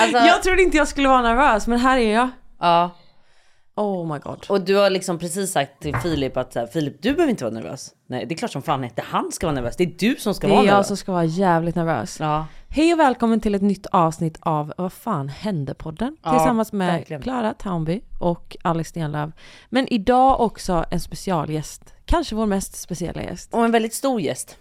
Alltså, Jag trodde inte jag skulle vara nervös, men här är jag. ja. Oh my god. Och du har liksom precis sagt till Filip att så här, Filip du behöver inte vara nervös. Nej det är klart som fan inte han ska vara nervös. Det är du som ska Det vara är jag nervös. som ska vara jävligt nervös. Ja. Hej och välkommen till ett nytt avsnitt av Vad fan hände-podden Ja, tillsammans med. Klara Townby och Alice Stenlöf. Men idag också en specialgäst, kanske vår mest speciella gäst. Och en väldigt stor gäst.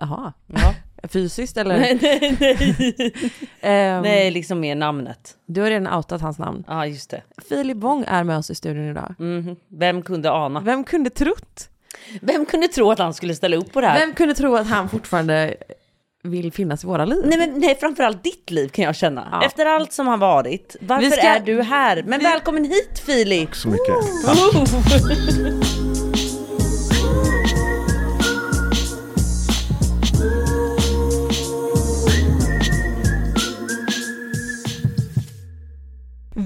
Jaha, Ja. Fysiskt eller? nej, nej, nej. Ehm, nej, liksom mer namnet. Du har redan outat hans namn. Ja just det. Filip Wong är med oss i studion idag. Mhm. Vem kunde ana? Vem kunde trott? Vem kunde tro att han skulle ställa upp på det här? Vem kunde tro att han fortfarande vill finnas i våra liv? Nej men nej, framförallt ditt liv kan jag känna. Ja. Efter allt som har varit. Varför ska- är du här? Men vi- välkommen hit Filip! så mycket.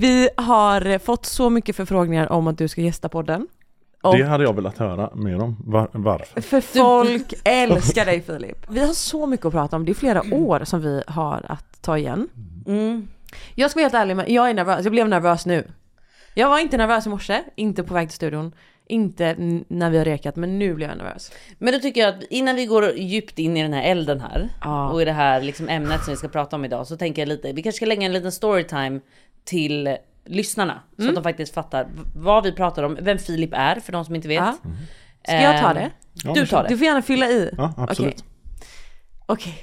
Vi har fått så mycket förfrågningar om att du ska gästa podden. Och Det hade jag velat höra mer om. Var, varför? för folk älskar dig Filip. Vi har så mycket att prata om. Det är flera år som vi har att ta igen. Mm. Jag ska vara helt ärlig, men jag är nervös. Jag blev nervös nu. Jag var inte nervös i morse, inte på väg till studion, inte när vi har rekat, men nu blev jag nervös. Men då tycker jag att innan vi går djupt in i den här elden här Ja. och i det här liksom ämnet som vi ska prata om idag så tänker jag lite, vi kanske ska lägga en liten storytime till lyssnarna så Mm. att de faktiskt fattar vad vi pratar om, vem Filip är för de som inte vet. Ja. Ska jag ta Ehm, det? Ja, Du tar det. Du får gärna fylla i. Ja, absolut. Okej.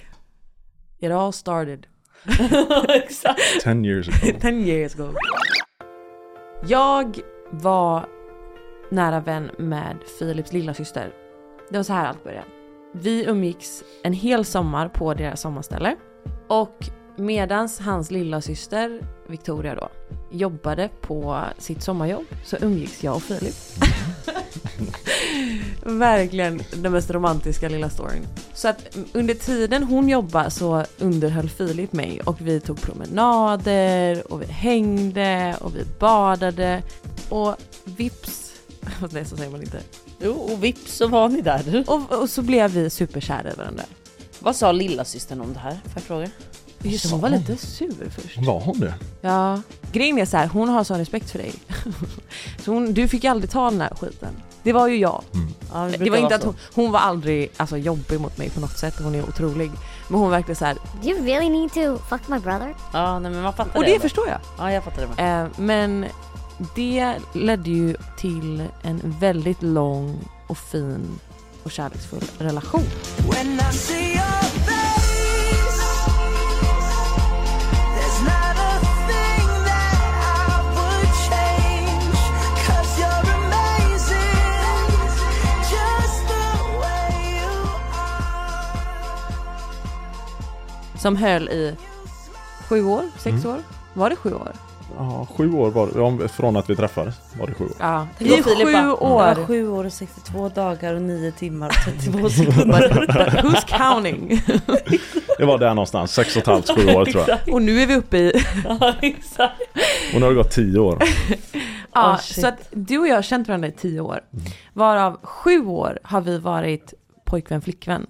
It all started Exakt. 10 years ago. 10 years ago. Jag var nära vän med Philips lilla syster. Det var så här allt började. Vi umgicks en hel sommar på deras sommarställe. Och medans hans lilla syster Victoria då jobbade på sitt sommarjobb så umgicks jag och Filip. Verkligen den mest romantiska lilla storyn. Så att under tiden hon jobbade så underhöll Filip mig och vi tog promenader och vi hängde och vi badade och vips, nej så säger man inte. Jo, och vips så var ni där. Och, och så blev vi superkära i varandra. Vad sa lilla systern om det här? Får jag fråga? Just hon var lite sur först. Var hon det? Ja, grejen är så här, hon har sån respekt för dig. Så hon, du fick ju aldrig ta den här skiten. Det var ju jag. Ja, Det brukar var inte att hon, hon var aldrig alltså, jobbig mot mig på något sätt, hon är otrolig. Men hon verkligen så här, Do you really need to fuck my brother? Ja, nej men man fattar och det. det förstår jag. Ja, jag fattar det. Med. Eh, men det ledde ju till en väldigt lång och fin och kärleksfull relation. Som höll i sju år, sex år? Var det sju år? Ja, sju år var det. Ja, från att vi träffades var det sju år. Ja, om i sju bara, Det år. var sju år och 62 dagar och 9 timmar och 32 sekunder. Who's counting? Det var där någonstans, sex och ett halvt, sju år tror jag. och nu är vi uppe i... ja, exakt. Och nu har det gått tio år. Ja, Oh, så att du och jag har känt varandra i tio år. Varav sju år har vi varit pojkvän flickvän.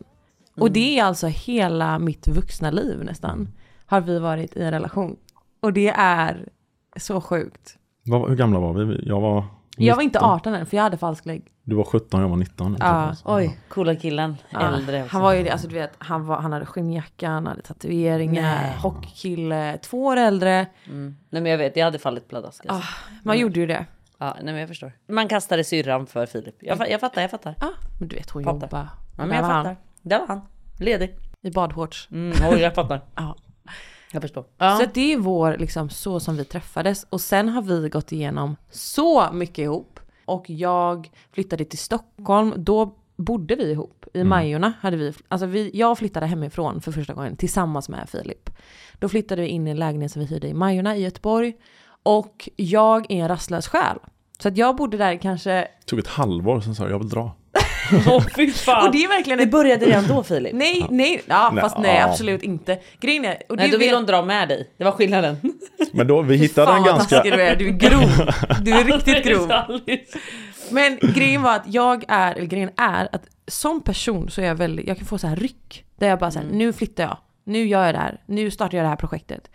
Och det är alltså hela mitt vuxna liv nästan. Har vi varit i en relation. Och det är så sjukt. Vad- Hur gamla var vi? Jag var Jag var inte 19. 18 än för jag hade falsk lägg. Du var 17, jag var 19. Ja. Oj, coola killen. Ja, Äldre också. han var ju det, alltså du vet, han, var, han hade skinnjacka, han hade tatueringar, Nej. hockeykille, två år äldre. Mm. Nej men jag vet, jag hade fallit pladask. Alltså. Man gjorde ju det. Ja, nej men jag förstår. Man kastade syrran för Filip. Jag, jag fattar, jag fattar. Ja, men du vet hon Fattar. jobbade. Ja, men jag var han, fattar. Där var han. Ledig. I badshorts. Mm, oj, jag fattar. Ja. Jag förstår. Så att det är vår, liksom så som vi träffades. Och sen har vi gått igenom så mycket ihop. Och jag flyttade till Stockholm, då bodde vi ihop. I Majorna hade vi, alltså vi, jag flyttade hemifrån för första gången tillsammans med Filip. Då flyttade vi in i en lägenhet som vi hyrde i Majorna i Göteborg. Och jag är en rastlös själ. Så att jag bodde där kanske, Det tog ett halvår, sen sa jag jag vill dra. Åh fy fan. och det är verkligen Det började redan då Filip. Nej, nej, ja, Nej, fast nej ja. absolut inte. Grejen är, och Nej, då vill vet- hon dra med dig. Det var skillnaden. Men då, vi hittade Fan en vad ganska... du är, du är grov. Du är riktigt grov. Men grejen var att jag är, eller grejen är att som person så är jag väldigt, jag kan få så här ryck. Där jag bara såhär, nu flyttar jag, nu gör jag det här, nu startar jag det här projektet.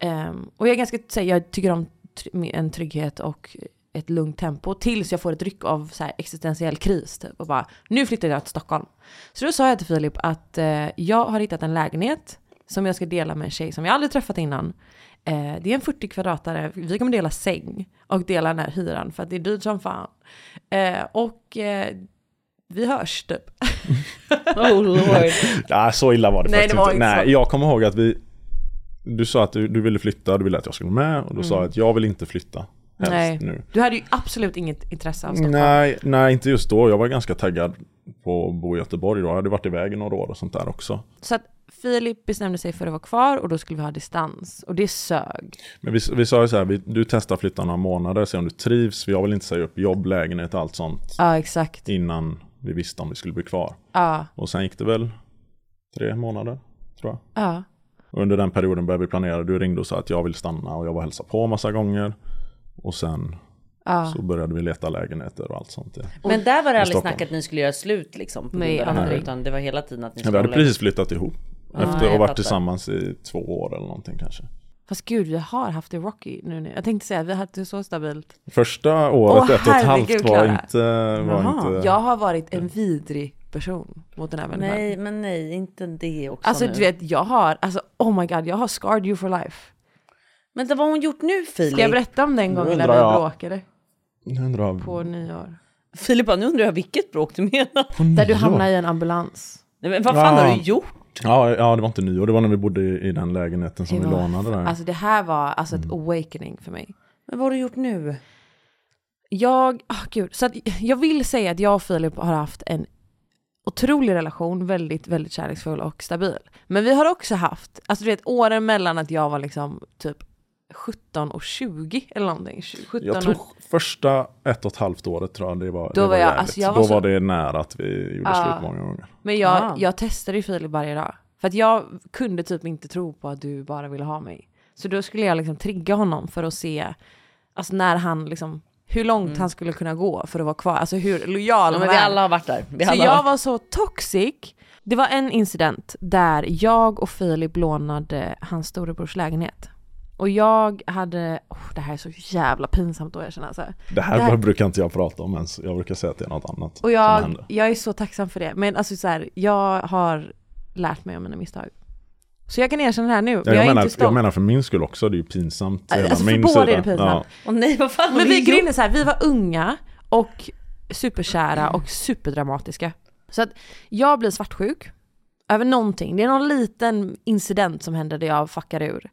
Ehm, och jag är ganska, så här, jag tycker om en trygghet och ett lugnt tempo tills jag får ett ryck av så här, existentiell kris typ, och bara nu flyttar jag till Stockholm. Så då sa jag till Filip att eh, jag har hittat en lägenhet som jag ska dela med en tjej som jag aldrig träffat innan. Eh, det är en 40 kvadratare, vi kommer dela säng och dela den här hyran för att det är dyrt som fan. Eh, och eh, vi hörs typ. Oh lord. Nej, så illa var det Nej, faktiskt det var inte. Nej, jag kommer ihåg att vi... Du sa att du, du ville flytta, du ville att jag skulle med och då sa jag att jag vill inte flytta. Nej. nu. Du hade ju absolut inget intresse av Stockholm. Nej, nej, inte just då. Jag var ganska taggad på att bo i Göteborg då. Jag hade varit iväg i några år och sånt där också. Så att Filip bestämde sig för att vara kvar och då skulle vi ha distans. Och det sög. Men vi, vi sa ju så här, vi, du testar flytta några månader, se om du trivs. Jag vill inte säga upp jobb, lägenhet och allt sånt Ja, exakt. innan vi visste om vi skulle bli kvar. Ja, Och sen gick det väl tre månader, tror jag. ja. Och under den perioden började vi planera. Du ringde och sa att jag vill stanna och jag var och hälsade på massa gånger. Och sen ja. så började vi leta lägenheter och allt sånt. Ja. Men där var det aldrig snack att ni skulle göra slut liksom? På Nej, aldrig. utan det var hela tiden att ni Vi skulle hade hålla- precis flyttat ihop. Efter att ha varit tillsammans i två år eller någonting kanske. Fast gud, vi har haft det rocky nu. nu. Jag tänkte säga, vi har haft det så stabilt. Första året, Åh, ett och ett halvt, var inte... Var Jaha. inte Jag har varit en vidrig person mot den här människan. Nej, men nej, inte det också Alltså nu. du vet, jag har, alltså oh my god, jag har scarred you for life. Men vad har hon gjort nu Filip? Ska jag berätta om den gången när vi jag. bråkade Jag undrar, på nyår? Filip bara, nu undrar jag vilket bråk du menar. Där du hamnade i en ambulans. Nej, men vad fan Ja. har du gjort? Ja, ja, det var inte nyår. Det var när vi bodde i, i den lägenheten som Det vi var- lånade där. Alltså det här var alltså ett awakening för mig. Men vad har du gjort nu? Jag, oh gud, så att jag vill säga att jag och Filip har haft en otrolig relation, väldigt, väldigt kärleksfull och stabil. Men vi har också haft, alltså du vet åren mellan att jag var liksom typ 17 och 20 eller någonting. 17 jag tror första ett och ett halvt året tror jag det var, Då det var jag- alltså jag var Då så- var det nära att vi gjorde Ja. slut många gånger. Men jag, Ah. jag testade ju Filip varje dag. För att jag kunde typ inte tro på att du bara ville ha mig. Så då skulle jag liksom trigga honom för att se, alltså när han liksom, hur långt han skulle kunna gå för att vara kvar. Alltså hur lojal Mm. Ja, han men vi alla har varit där. Vi Så alla jag var så toxic. Det var en incident där jag och Filip lånade hans storebrors lägenhet. Och jag hade, oh, det här är så jävla pinsamt att erkänna. Alltså. Det här, Det här- brukar inte jag prata om ens. Jag brukar säga att det är något annat Och jag, jag är så tacksam för det. Men alltså så här, jag har lärt mig om mina misstag. Så jag kan erkänna det här nu. Ja, jag, jag, menar, jag menar för min skull också, det är ju pinsamt. Alltså, hela för min båda sida. är det pinsamt. Åh nej, vad fan Men vi, grejen är så här, vi var unga och superkära och superdramatiska. Så att jag blir svartsjuk över någonting. Det är någon liten incident som händer där jag fuckar ur.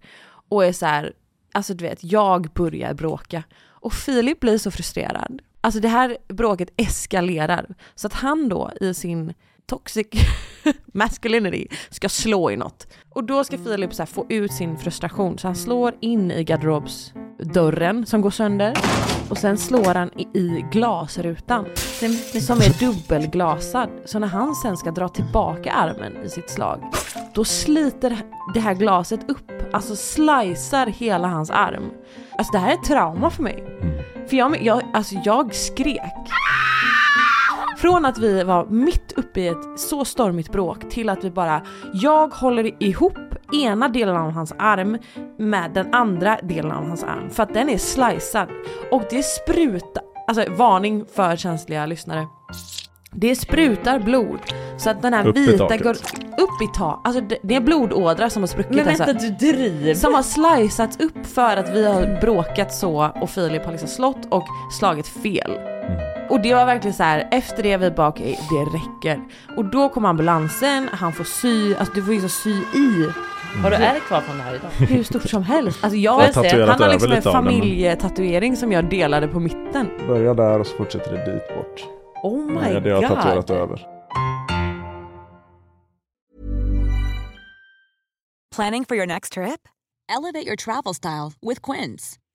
Och är så här, alltså du vet, jag börjar bråka. Och Filip blir så frustrerad. Alltså det här bråket eskalerar. Så att han då i sin toxic masculinity ska slå i något. Och då ska Filip så få ut sin frustration så han slår in i garderobsdörren som går sönder och sen slår han i, i glasrutan som är dubbelglasad. Så när han sen ska dra tillbaka armen i sitt slag då sliter det här glaset upp, alltså slicear hela hans arm. Alltså det här är ett trauma för mig. För jag, jag, alltså jag skrek. Från att vi var mitt uppe i ett så stormigt bråk till att vi bara, jag håller ihop ena delen av hans arm med den andra delen av hans arm för att den är slicead och det sprutar, alltså varning för känsliga lyssnare. Det sprutar blod så att den här Upp vita taket. går upp i tak, alltså det, det är blodådra som har spruckit Men alltså. vänta, du driver. Som har sliceats upp för att vi har bråkat så och Filip har liksom slått och slagit fel. Och det var verkligen så här, efter det vi bara okej, det räcker. Och då kom ambulansen, han får sy, alltså du får så sy i Har du ärr kvar från det här idag? hur stort som helst. Alltså jag, jag se? tatuerat han har liksom en familjetatuering som jag delade på mitten. Börja där och så fortsätter det dit bort. Oh my Nej, det har jag tatuerat god. över. Planning for your next trip? Elevate your travel style with Quince.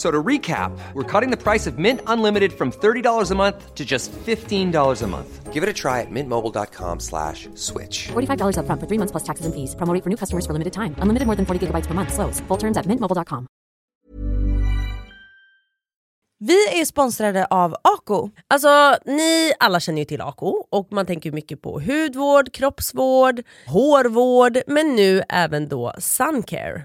F- So to recap, we're cutting the price of Mint Unlimited from $30 a month to just $15 a month. Give it a try at mintmobile.com slash switch. $45 upfront for three months plus taxes and fees. Promo rate for new customers for limited time. Unlimited more than 40 gigabytes per month. Slows. Full terms at mintmobile.com. Vi är sponsrade av Ako. Alltså ni alla känner ju till Ako och man tänker mycket på hudvård, kroppsvård, hårvård men nu även då suncare.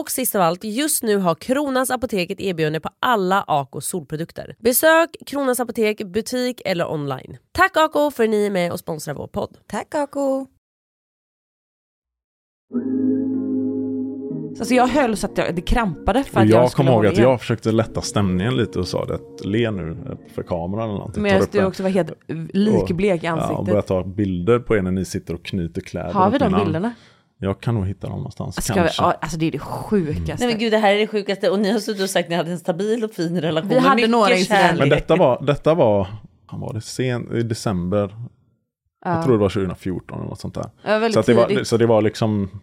Och sist av allt, just nu har Kronans Apotek ett erbjudande på alla Acos solprodukter. Besök Kronans Apotek, butik eller online. Tack Aco för att ni är med och sponsrar vår podd. Tack Ako! Alltså jag höll så att jag, det krampade för att jag, jag skulle kommer ihåg att jag försökte lätta stämningen lite och sa det att le nu för kameran eller någonting. Upp du också var helt likblek i Ja, och ansiktet. börjar ta bilder på er när ni sitter och knyter kläder. har vi de bilderna? Jag kan nog hitta dem någonstans. Ska vi, kanske. ja, alltså det är det sjukaste. Nej men gud det här är det sjukaste och ni har suttit och sagt att ni hade en stabil och fin relation. Vi hade några incidenter. Men detta var, detta var, han var det sen, i december, jag tror det var 2014 eller något sånt där. Ja, så, att det var, så det var liksom,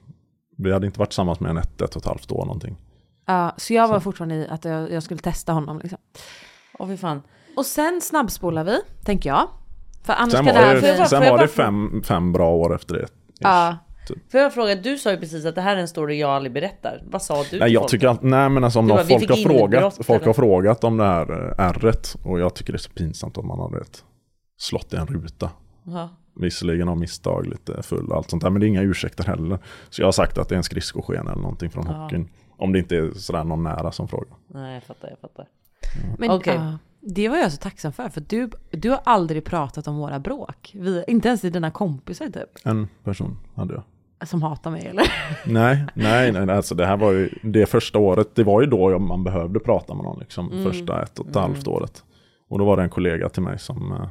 vi hade inte varit tillsammans med en ett, ett och ett halvt år någonting. Ja, så jag var fortfarande i att jag, jag skulle testa honom. Liksom. Åh fy fan. Och sen snabbspolar vi, tänker jag. För annars Sen var det det, sen var det fem, fem bra år efter det. Ja, Får jag fråga, du sa ju precis att det här är en story jag aldrig berättar. Vad sa du Nej till jag folk? tycker att, nej men alltså om bara, folk, har frågat, folk eller? har frågat om det här eh, ärret och jag tycker det är så pinsamt om man har ett slått i en ruta. Ja. Visserligen av misstag lite full och allt sånt där men det är inga ursäkter heller. Så jag har sagt att det är en skridskosken eller någonting från hockeyn. Om det inte är sådär någon nära som frågar. Nej jag fattar, jag fattar. men Okej. ja, det var jag så tacksam för. För du, du har aldrig pratat om våra bråk. Vi, inte ens i dina kompisar typ. En person hade jag. Som hatar mig eller? Nej, nej, nej, alltså det här var ju det första året, det var ju då man behövde prata med någon liksom, Mm. första ett och ett halvt året. Och då var det en kollega till mig som, eh,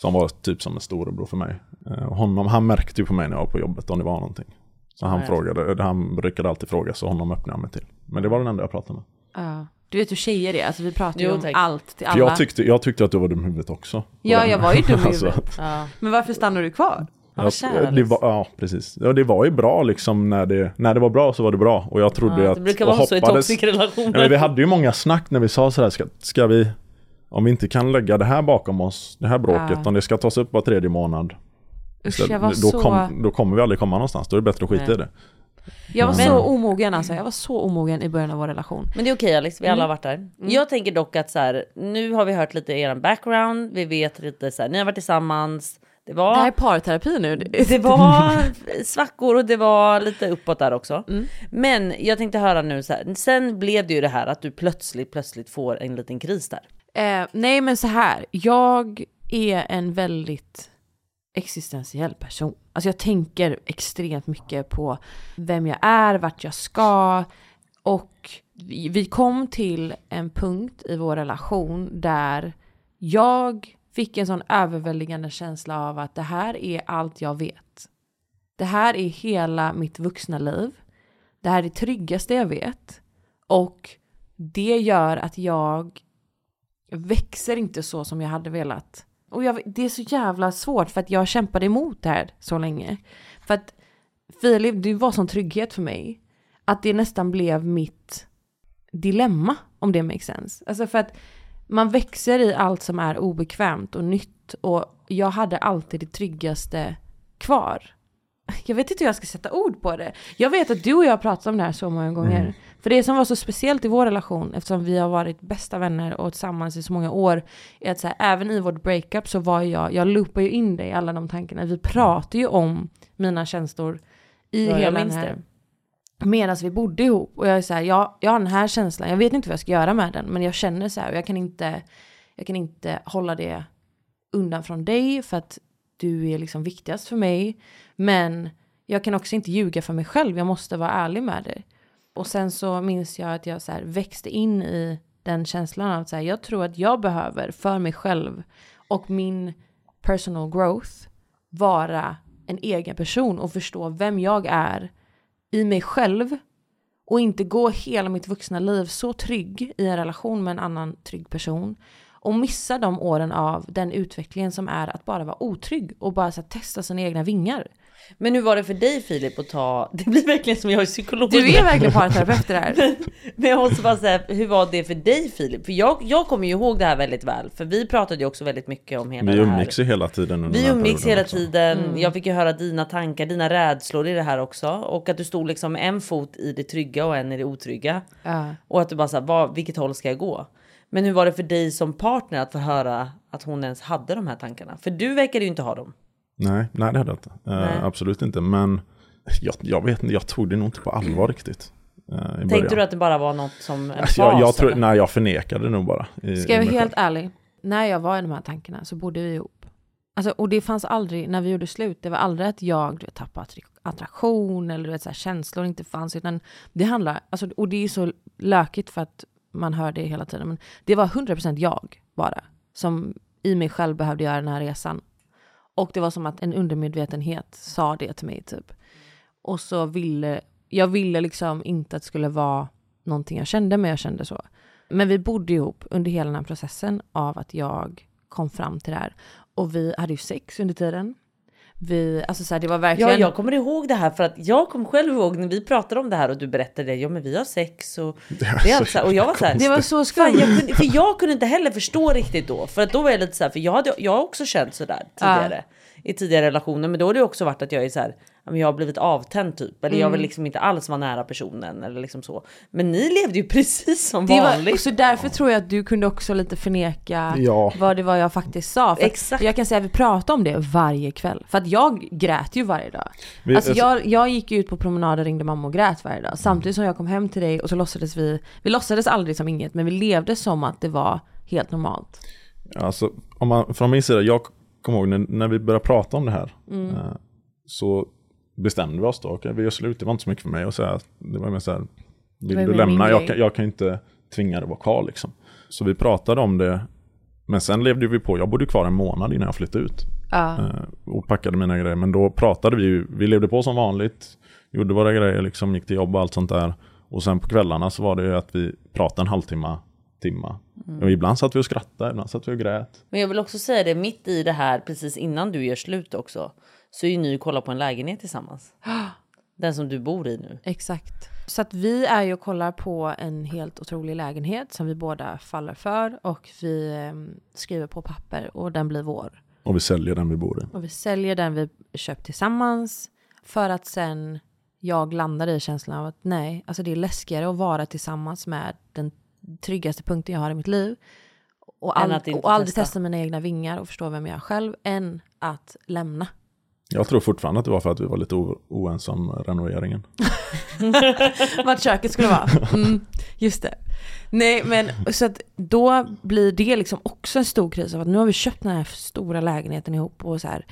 som var typ som en storebror för mig. Eh, Och honom, han märkte ju på mig när jag var på jobbet om det var någonting. Så han Ja, frågade, han brukade alltid fråga så honom öppnade jag mig till. Men det var den enda jag pratade med. Ja. Du vet hur tjejer är, alltså vi pratar ju Jo, om tack. allt till För alla. jag tyckte, jag tyckte att du var dum i huvudet också. Ja, jag var ju dum i Alltså, huvudet. Ja. Men varför stannar du kvar? Ja, det var, ja, precis. Ja, det var ju bra liksom när det, när det var bra så var det bra. Och jag trodde Ja, att... det brukar och vara så i hoppades- toxic relationer. Ja, men vi hade ju många snack när vi sa sådär, ska, ska vi om vi inte kan lägga det här bakom oss, det här bråket, Ja. om det ska tas upp var tredje månad. Usch, jag var då, så... kom, då kommer vi aldrig komma någonstans, då är det bättre att skita Nej. i det. Jag var Men- så omogen alltså, jag var så omogen i början av vår relation. Men det är okej Alex, vi alla har Mm. varit där. Jag tänker dock att så här, nu har vi hört lite er background, vi vet lite så här, ni har varit tillsammans. Det var, Det här är parterapi nu. det var svackor och det var lite uppåt där också. Mm. Men jag tänkte höra nu så här, sen blev det ju det här att du plötsligt, plötsligt får en liten kris där. Eh, nej men så här, jag är en väldigt existentiell person. Alltså jag tänker extremt mycket på vem jag är, vart jag ska. Och vi vi kom till en punkt i vår relation där jag fick en sån överväldigande känsla av att det här är allt jag vet. Det här är hela mitt vuxna liv. Det här är det tryggaste jag vet. Och det gör att jag växer inte så som jag hade velat. Och jag, det är så jävla svårt för att jag kämpade emot det här så länge. För att Filip, du var sån trygghet för mig. Att det nästan blev mitt dilemma, om det makes sense. Alltså för att man växer i allt som är obekvämt och nytt. Och jag hade alltid det tryggaste kvar. Jag vet inte hur jag ska sätta ord på det. Jag vet att du och jag har pratat om det här så många gånger. Mm. För det som var så speciellt i vår relation, eftersom vi har varit bästa vänner och tillsammans i så många år, är att så här, även i vårt breakup så var jag, jag loopar ju in dig i alla de tankarna. Vi pratar ju om mina känslor i Ja, hela den här... Medan vi bodde ihop. Och jag är så här, jag, jag har den här känslan, jag vet inte vad jag ska göra med den, men jag känner så här, och jag kan inte, jag kan inte hålla det undan från dig för att du är liksom viktigast för mig. Men jag kan också inte ljuga för mig själv, jag måste vara ärlig med dig. Och sen så minns jag att jag så här växte in i den känslan av att så här, jag tror att jag behöver för mig själv och min personal growth vara en egen person och förstå vem jag är i mig själv och inte gå hela mitt vuxna liv så trygg i en relation med en annan trygg person och missa de åren av den utvecklingen som är att bara vara otrygg och bara så testa sina egna vingar. Men hur var det för dig Filip att ta, det blir verkligen som jag är psykolog. Du är verkligen parterapeut det här. Men jag måste bara säga, hur var det för dig Filip? För jag, jag kommer ju ihåg det här väldigt väl, för vi pratade ju också väldigt mycket om hela Vi det här. umgicks ju hela tiden under Vi den här umgicks hela också. tiden. Mm. Jag fick ju höra dina tankar, dina rädslor i det här också. Och att du stod liksom en fot i det trygga och en i det otrygga. Ja. Och att du bara såhär, vilket håll ska jag gå? Men hur var det för dig som partner att få höra att hon ens hade de här tankarna? För du verkade ju inte ha dem. Nej, nej det hade jag inte. Nej. absolut inte. Men jag, jag vet inte, jag tog det nog inte på allvar riktigt. eh, i Tänkte början. du att det bara var något som en Alltså, jag, jag fas, tror, nej, jag förnekade det nog bara. I, Ska jag vara helt själv. ärlig? När jag var i de här tankarna så bodde vi ihop. Alltså, och det fanns aldrig, när vi gjorde slut, det var aldrig att jag du vet, tappade attraktion eller du vet, så här, känslor inte fanns. Utan det handlar, alltså, och det är så lökigt för att man hör det hela tiden. Men det var 100% jag bara. Som i mig själv behövde göra den här resan. Och det var som att en undermedvetenhet sa det till mig typ. Och så ville, jag ville liksom inte att det skulle vara någonting jag kände, men jag kände så. Men vi bodde ihop under hela den här processen av att jag kom fram till det här. Och vi hade ju sex under tiden. Vi, alltså så här, det var verkligen... Ja, jag kommer ihåg det här för att jag kom själv ihåg när vi pratade om det här och du berättade ja men vi har sex och det är allt så här, och jag var så här, Det var så skumt. jag kunde, för jag kunde inte heller förstå riktigt då. För att då var jag lite så här, för jag, hade, jag har också känt sådär tidigare. I tidigare relationer. Men då har det också varit att jag är så här, ja, jag har blivit avtänd typ. Eller Mm. jag vill liksom inte alls vara nära personen. Eller liksom så. Men ni levde ju precis som Det var, vanligt. och så därför tror jag att du kunde också lite förneka Ja. vad det var jag faktiskt sa. För Exakt. Jag kan säga att vi pratade om det varje kväll. För att jag grät ju varje dag. Vi- alltså alltså- jag, jag gick ju ut på promenad och ringde mamma och grät varje dag. Samtidigt som jag kom hem till dig och så låtsades vi, vi låtsades aldrig som inget men vi levde som att det var helt normalt. Alltså, om man, från min sida, jag kommer ihåg när, när vi började prata om det här. Mm. eh, så bestämde vi oss då, okej vi gör slut, det var inte så mycket för mig att säga. Det var mer så här, vill du lämna? Jag kan, jag kan inte tvinga dig att vara kvar liksom. Så vi pratade om det, men sen levde vi på, jag bodde kvar en månad innan jag flyttade ut. Ja. eh, och packade mina grejer. Men då pratade vi ju, vi levde på som vanligt, gjorde våra grejer, liksom, gick till jobb och allt sånt där. Och sen på kvällarna så var det ju att vi pratade en halvtimme, timma. Mm. Och ibland satt vi och skrattade, ibland satt vi och grät. Men jag vill också säga det, mitt i det här, precis innan du gör slut också, så är ju ni och kollar på en lägenhet tillsammans. Den som du bor i nu. Exakt. Så att vi är ju och kollar på en helt otrolig lägenhet som vi båda faller för och vi eh, skriver på papper och den blir vår. Och vi säljer den vi bor i. Och vi säljer den vi köpt tillsammans för att sen jag landar i känslan av att nej, alltså det är läskigare att vara tillsammans med den tryggaste punkten jag har i mitt liv. Och, inte och aldrig testa. testa mina egna vingar och förstå vem jag är själv, än att lämna. Jag tror fortfarande att det var för att vi var lite oense om renoveringen. Vart köket skulle vara. Mm, just det. Nej men så att då blir det liksom också en stor kris av att nu har vi köpt den här stora lägenheten ihop och så här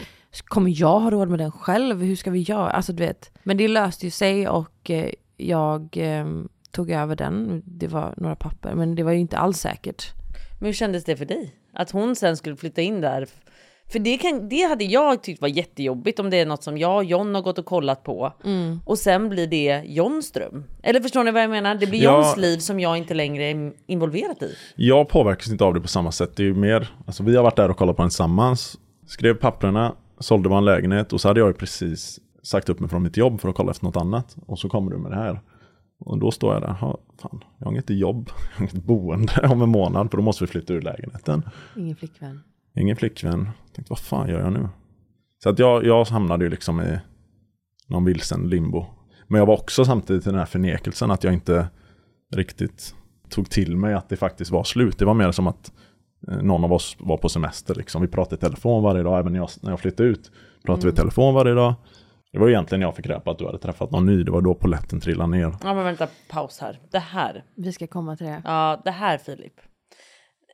kommer jag ha råd med den själv? Hur ska vi göra? Alltså du vet. Men det löste ju sig och eh, jag eh, tog över den. Det var några papper men det var ju inte alls säkert. Men hur kändes det för dig? Att hon sen skulle flytta in där? För det, kan, det hade jag tyckt var jättejobbigt om det är något som jag och John har gått och kollat på. Mm. Och sen blir det Johns dröm. Eller förstår ni vad jag menar? Det blir Ja. Johns liv som jag inte längre är involverad i. Jag påverkas inte av det på samma sätt. Det är ju mer, alltså vi har varit där och kollat på den tillsammans. Skrev papperna, sålde en lägenhet och så hade jag ju precis sagt upp mig från mitt jobb för att kolla efter något annat. Och så kommer du med det här. Och då står jag där, "Ha, fan, jag har inget jobb, jag har inget boende om en månad för då måste vi flytta ur lägenheten. Ingen flickvän. Ingen flickvän. Tänkte, vad fan gör jag nu? Så att jag, jag hamnade ju liksom i någon vilsen limbo. Men jag var också samtidigt i den här förnekelsen att jag inte riktigt tog till mig att det faktiskt var slut. Det var mer som att eh, någon av oss var på semester. Liksom. Vi pratade i telefon varje dag, även när jag, när jag flyttade ut. Pratade vi i telefon varje dag. Det var egentligen när jag fick reda på att du hade träffat någon ny. Det var då polletten trillade ner. Ja men vänta, paus här. Det här. Vi ska komma till det. Ja, det här Filip.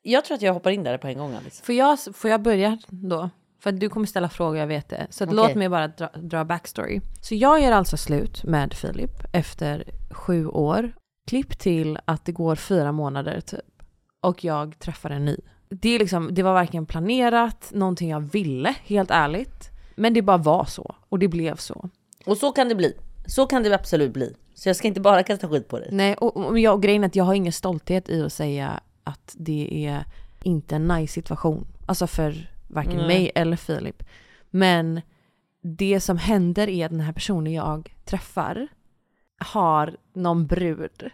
Jag tror att jag hoppar in där på en gång Alice. Får jag, får jag börja då? För du kommer ställa frågor, jag vet det. Så Okej. låt mig bara dra, dra backstory. Så jag gör alltså slut med Filip efter sju år. Klipp till att det går fyra månader typ. Och jag träffar en ny. Det, är liksom, det var varken planerat, någonting jag ville, helt ärligt. Men det bara var så. Och det blev så. Och så kan det bli. Så kan det absolut bli. Så jag ska inte bara kasta skit på dig. Nej, och, och jag, och grejen är att jag har ingen stolthet i att säga att det är inte en nice situation. Alltså för varken Nej. mig eller Filip. Men det som händer är att den här personen jag träffar har någon brud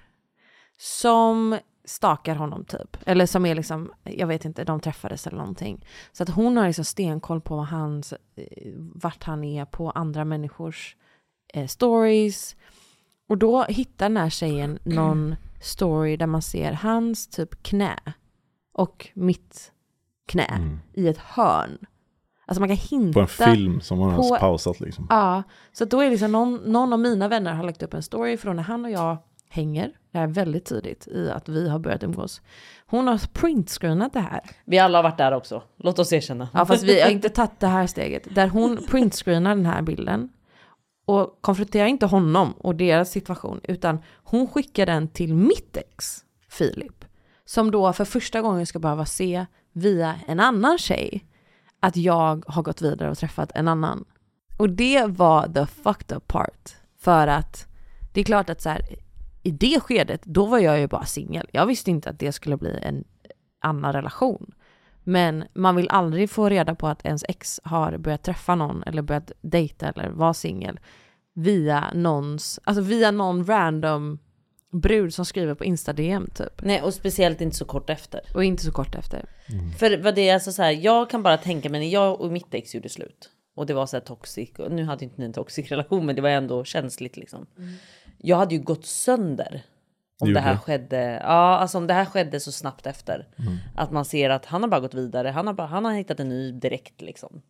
som stakar honom typ. Eller som är liksom, jag vet inte, de träffades eller någonting. Så att hon har liksom stenkoll på hans, eh, vart han är på andra människors eh, stories. Och då hittar den här tjejen någon story där man ser hans typ knä och mitt knä i ett hörn. Alltså man kan hinta. På en film som man på- har pausat liksom. Ja, så då är liksom någon, någon av mina vänner har lagt upp en story från när han och jag hänger. Det är väldigt tidigt i att vi har börjat umgås. Hon har printscreenat det här. Vi alla har varit där också. Låt oss erkänna. Ja, fast vi har inte tagit det här steget. Där hon printscreenar den här bilden och konfrontera inte honom och deras situation, utan hon skickar den till mitt ex, Filip, som då för första gången ska behöva se via en annan tjej att jag har gått vidare och träffat en annan. Och det var the fucked up part. För att det är klart att så här, i det skedet, då var jag ju bara singel. Jag visste inte att det skulle bli en annan relation. Men man vill aldrig få reda på att ens ex har börjat träffa någon eller börjat dejta eller vara singel via någons, alltså via någon random brud som skriver på Insta-DM typ. Nej, och speciellt inte så kort efter. Och inte så kort efter. För vad det är alltså så här, jag kan bara tänka mig när jag och mitt ex gjorde slut och det var så här toxic och nu hade inte ni en toxic relation, men det var ändå känsligt liksom. Jag hade ju gått sönder om Det här skedde. Ja, alltså om det här skedde så snabbt efter att man ser att han har bara gått vidare. Han har bara, han har hittat en ny direkt liksom.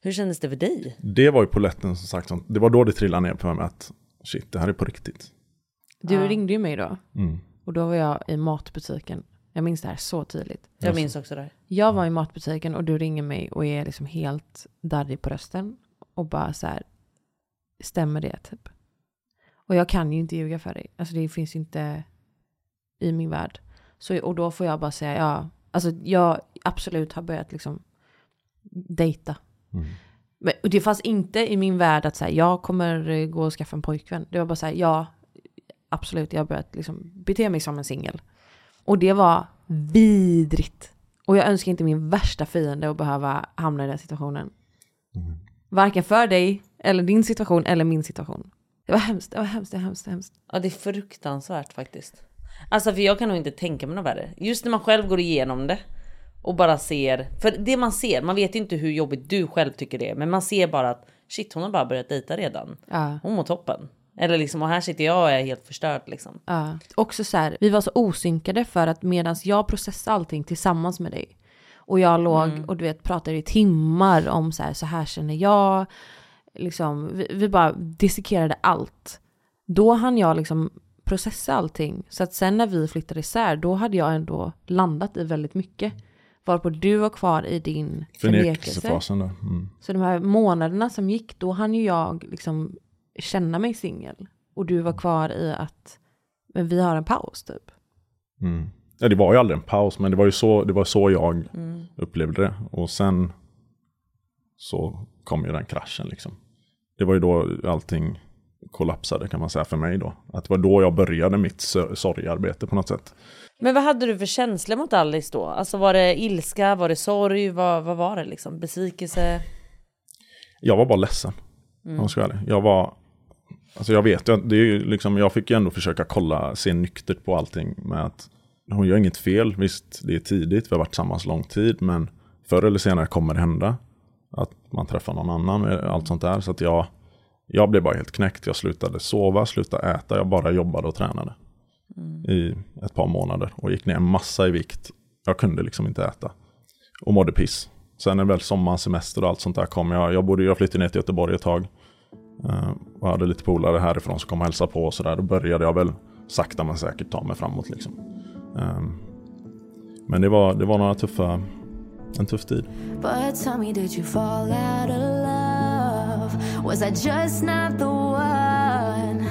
Hur kändes det för dig? Det var ju poletten som sagt, som- det var då det trillade ner på mig att shit, det här är på riktigt. Du ringde ju mig då. Mm. Och då var jag i matbutiken. Jag minns det här så tydligt. Jag minns också det. här. Jag var i matbutiken och du ringer mig och är liksom helt darrig på rösten. Och bara så här, stämmer det typ? Och jag kan ju inte ljuga för dig. Alltså det finns inte i min värld. Så, och då får jag bara säga ja. Alltså jag absolut har börjat liksom dejta. Men, och det fanns inte i min värld att säga jag kommer gå och skaffa en pojkvän. Det var bara så här, ja, absolut, jag har börjat liksom bete mig som en singel. Och det var vidrigt. Och jag önskar inte min värsta fiende att behöva hamna i den situationen. Varken för dig, eller din situation, eller min situation. Det var hemskt, det var hemskt, det var hemskt, det var hemskt. Ja det är fruktansvärt faktiskt. Alltså för jag kan nog inte tänka mig något värre. Just när man själv går igenom det. Och bara ser, för det man ser, man vet inte hur jobbigt du själv tycker det är. Men man ser bara att shit hon har bara börjat dejta redan. Ja. Hon mår toppen. Eller liksom och här sitter jag och är helt förstörd liksom. Ja. Också så här, vi var så osynkade för att medan jag processade allting tillsammans med dig. Och jag låg och du vet pratade i timmar om så här, så här känner jag. Liksom, vi, vi bara dissekerade allt. Då hann jag liksom processa allting. Så att sen när vi flyttade isär, då hade jag ändå landat i väldigt mycket. Varpå du var kvar i din förnekelse. Mm. Så de här månaderna som gick, då hann ju jag liksom känna mig singel. Och du var kvar i att, men vi har en paus typ. Mm. Ja, det var ju aldrig en paus, men det var ju så, det var så jag Mm. upplevde det. Och sen så kom ju den kraschen liksom. Det var ju då allting kollapsade kan man säga för mig då. Att det var då jag började mitt sor- sorgarbete på något sätt. Men vad hade du för känslor mot Alice då? Alltså var det ilska, var det sorg, vad, vad var det liksom? Besvikelse? Jag var bara ledsen. Mm. Om jag. Jag var, alltså jag vet ju det är ju liksom, jag fick ju ändå försöka kolla, se nyktert på allting med att hon gör inget fel. Visst, det är tidigt, vi har varit tillsammans lång tid, men förr eller senare kommer det hända. Att man träffar någon annan, allt sånt där. Så att jag, jag blev bara helt knäckt. Jag slutade sova, slutade äta, jag bara jobbade och tränade. I ett par månader och gick ner en massa i vikt. Jag kunde liksom inte äta. Och mådde piss. Sen när väl sommaren, semester och allt sånt där kom. Jag, jag, bodde, jag flyttade ner till Göteborg ett tag. eh, och hade lite polare härifrån som kom och hälsade på och sådär. Då började jag väl sakta men säkert ta mig framåt liksom. Ehm, men det var, det var några tuffa, en tuff tid. But tell me, did you fall out of love? Was I just not the one?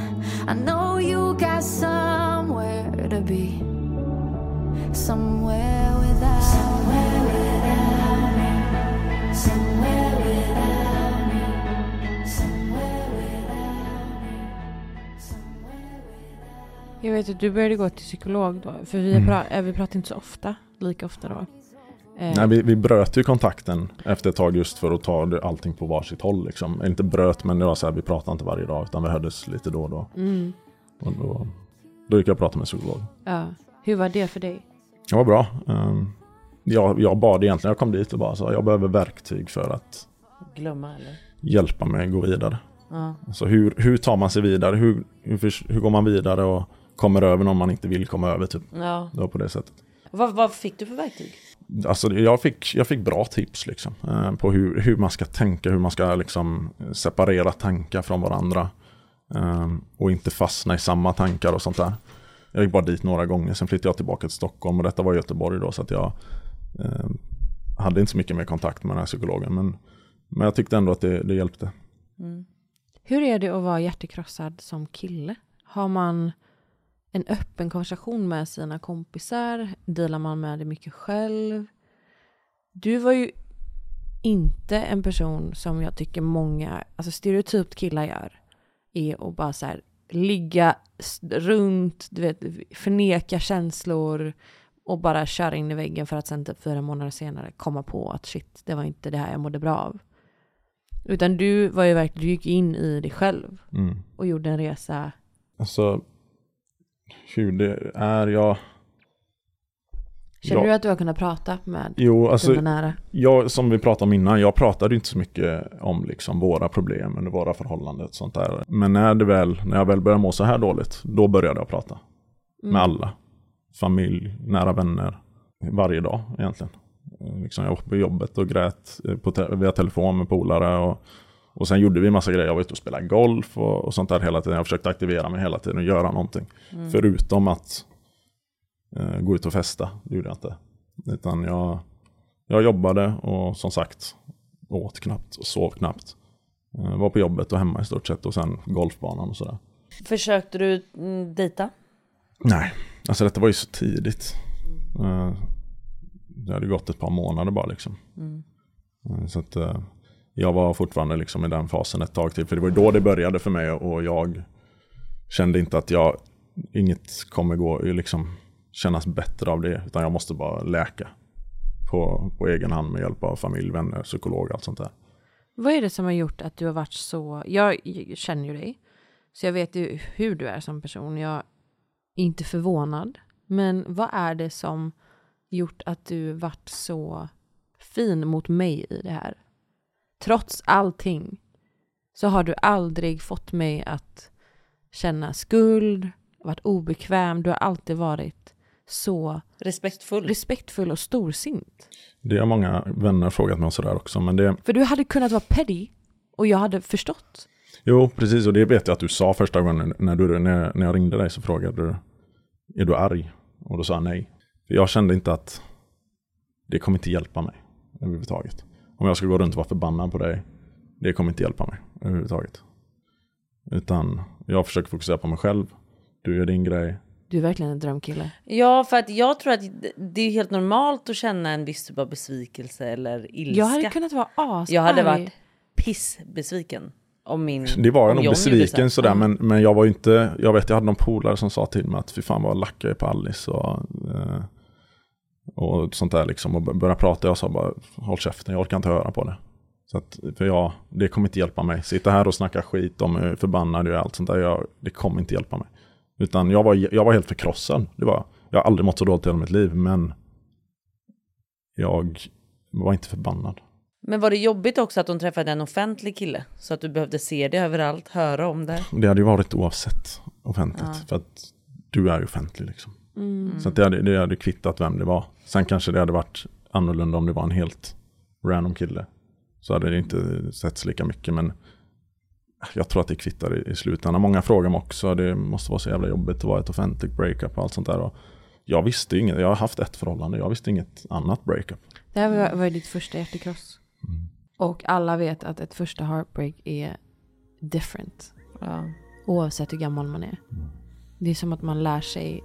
I know you got somewhere to be. Somewhere without somewhere without me. Somewhere without me. Somewhere without me. Jag vet att du började gå till psykolog då, för vi, Mm. pra- eh, vi pratar inte så ofta, lika ofta då. Eh, Nej, vi, vi bröt ju kontakten efter ett tag just för att ta allting på varsitt håll. Liksom. Inte bröt, men det var så här, vi pratade inte varje dag utan vi hördes lite då och då. Mm. Och då, då gick jag och pratade med psykolog. Ja. Hur var det för dig? Det var bra. Ehm, jag, jag bad egentligen, jag kom dit och bara sa jag behöver verktyg för att Glömma eller? hjälpa mig gå vidare. Ja. Alltså hur, hur tar man sig vidare? Hur, hur, hur går man vidare och kommer över någon man inte vill komma över? Typ. Ja. Det var på det sättet. Vad, vad fick du för verktyg? Alltså, jag, fick, jag fick bra tips liksom, eh, på hur, hur man ska tänka, hur man ska liksom, separera tankar från varandra. eh, och inte fastna i samma tankar och sånt där. Jag gick bara dit några gånger, sen flyttade jag tillbaka till Stockholm och detta var Göteborg då så att jag eh, hade inte så mycket mer kontakt med den här psykologen. Men, men jag tyckte ändå att det, det hjälpte. Hur är det att vara hjärtekrossad som kille? Har man en öppen konversation med sina kompisar? Delar man med det mycket själv? Du var ju inte en person som jag tycker många, alltså stereotypt killar gör. Är att bara så här ligga runt, du vet, förneka känslor och bara köra in i väggen för att sen typ fyra månader senare komma på att shit, det var inte det här jag mådde bra av. Utan du var ju verkligen, du gick in i dig själv Mm. och gjorde en resa. Alltså, hur det är, jag... Känner Ja. du att du har kunnat prata med Jo, alltså, dina nära? jag, som vi pratade om innan, jag pratade inte så mycket om liksom våra problem eller våra förhållanden och sånt där. Men när, det väl, när jag väl började må så här dåligt, då började jag prata. Mm. Med alla. Familj, nära vänner. Varje dag egentligen. Eh, Liksom jag var på jobbet och grät eh, på te- via telefon med polare. Och, och sen gjorde vi massa grejer. Jag var ute och spelade golf och, och sånt där hela tiden. Jag försökte aktivera mig hela tiden och göra någonting. Mm. Förutom att eh, gå ut och festa. Det gjorde jag inte. Utan jag, jag jobbade och som sagt åt knappt och sov knappt. Eh, var på jobbet och hemma i stort sett och sen golfbanan och sådär. Försökte du mm, dejta? Nej, alltså detta var ju så tidigt. Eh, Det hade gått ett par månader bara liksom. Mm. Eh, Så att eh, jag var fortfarande liksom i den fasen ett tag till. För det var då det började för mig och jag kände inte att jag, inget kommer gå, liksom kännas bättre av det. Utan jag måste bara läka på, på egen hand med hjälp av familj, vänner, psykolog, och allt sånt där. Vad är det som har gjort att du har varit så, jag känner ju dig, Så jag vet ju hur du är som person. Jag är inte förvånad. Men vad är det som gjort att du varit så fin mot mig i det här? Trots allting så har du aldrig fått mig att känna skuld, varit obekväm. Du har alltid varit så Respektfull. respektfull och storsint. Det har många vänner frågat mig och sådär också. Men det, För du hade kunnat vara petty och jag hade förstått. jo, precis. Och det vet jag att du sa första gången när, du, när, när jag ringde dig så frågade du, är du arg? Och då sa jag nej. För jag kände inte att det kommer inte hjälpa mig överhuvudtaget. Om jag ska gå runt och vara förbannad på dig, det kommer inte hjälpa mig överhuvudtaget. Utan jag försöker fokusera på mig själv. Du gör din grej. Du är verkligen en drömkille. Ja, för att jag tror att det är helt normalt att känna en viss typ av besvikelse eller ilska. Jag hade kunnat vara asarg. Jag hade varit pissbesviken. Om min... Det var jag om nog besviken så. sådär, men, men jag var inte, jag vet jag hade någon polare som sa till mig att fy fan vad lack jag är på Alice och, eh, och sånt där liksom. Och började prata, jag sa bara håll käften, jag orkar inte höra på det. Så att, för jag, det kommer inte hjälpa mig. Sitta här och snacka skit om hur förbannad jag är och allt sånt där, jag, det kommer inte hjälpa mig. Utan jag var, jag var helt förkrossad. Det var, jag har aldrig mått så dåligt i hela mitt liv, men jag var inte förbannad. Men var det jobbigt också att hon träffade en offentlig kille? Så att du behövde se det överallt, höra om det? Det hade ju varit oavsett offentligt. Ja. För att du är offentlig liksom. Mm. Så att det, hade, det hade kvittat vem det var. Sen kanske det hade varit annorlunda om det var en helt random kille. Så hade det inte setts lika mycket. Men jag tror att det kvittar i, i slutändan. Många frågar mig också. Det måste vara så jävla jobbigt att vara ett offentligt breakup och allt sånt där. Och jag visste inget. Jag har haft ett förhållande. Jag visste inget annat breakup. Det här var, var ditt första hjärtekross. Och alla vet att ett första heartbreak är different. Ja. Oavsett hur gammal man är. Det är som att man lär sig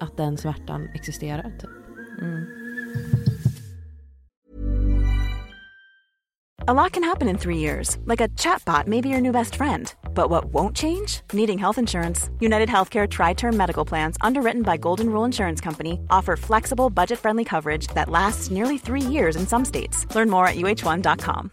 att den smärtan existerar. Typ. A lot can happen in three years, like a chatbot may be your new best friend. But what won't change? Needing health insurance. United Healthcare Tri Term Medical Plans, underwritten by Golden Rule Insurance Company, offer flexible, budget friendly coverage that lasts nearly three years in some states. Learn more at uh1.com.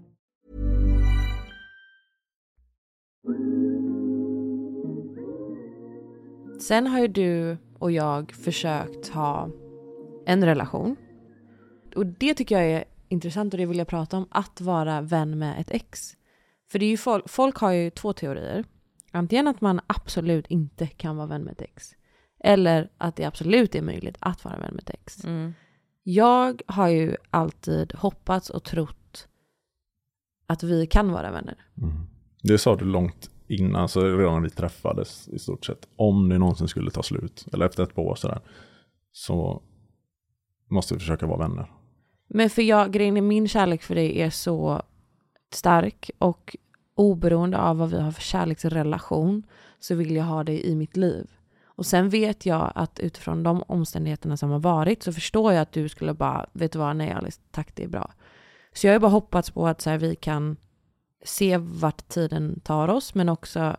Sen har ju du och jag försökt ha en relation. Och det tycker jag är intressant och det vill jag prata om. Att vara vän med ett ex. För det är ju folk, folk har ju två teorier. Antingen att man absolut inte kan vara vän med ett ex. Eller att det absolut är möjligt att vara vän med ett ex. Mm. Jag har ju alltid hoppats och trott att vi kan vara vänner. Det sa du långt innan, så redan när vi träffades i stort sett. Om det någonsin skulle ta slut, eller efter ett par år sådär. Så måste vi försöka vara vänner. Men för jag, grejen är min kärlek för dig är så stark och oberoende av vad vi har för kärleksrelation så vill jag ha dig i mitt liv. Och sen vet jag att utifrån de omständigheterna som har varit så förstår jag att du skulle bara, vet du vad, nej Alice, tack det är bra. Så jag har bara hoppats på att så här, vi kan se vart tiden tar oss men också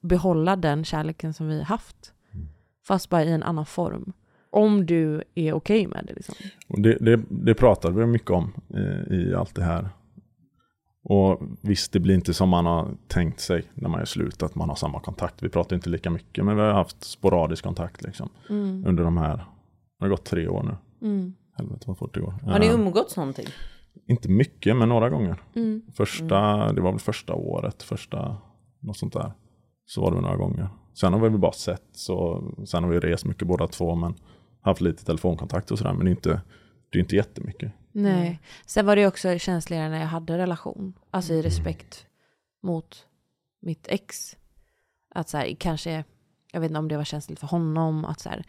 behålla den kärleken som vi haft. Fast bara i en annan form. Om du är okej med det liksom. Och det, det, det pratade vi mycket om eh, i allt det här. Och visst, det blir inte som man har tänkt sig när man är slut, att man har samma kontakt. Vi pratar inte lika mycket, men vi har haft sporadisk kontakt liksom. Mm. Under de här, det har gått tre år nu. Mm. Helvete vad fort det går. Har ni Eh, umgåtts någonting? Inte mycket, men några gånger. Mm. Första, det var väl första året, första, något sånt där. Så var det några gånger. Sen har vi väl bara sett, så, sen har vi rest mycket båda två men haft lite telefonkontakt och sådär men det är inte, det är inte jättemycket. Nej. Sen var det också känsligare när jag hade relation. Alltså i respekt mot mitt ex. Att så här, kanske, jag vet inte om det var känsligt för honom. Att, så här,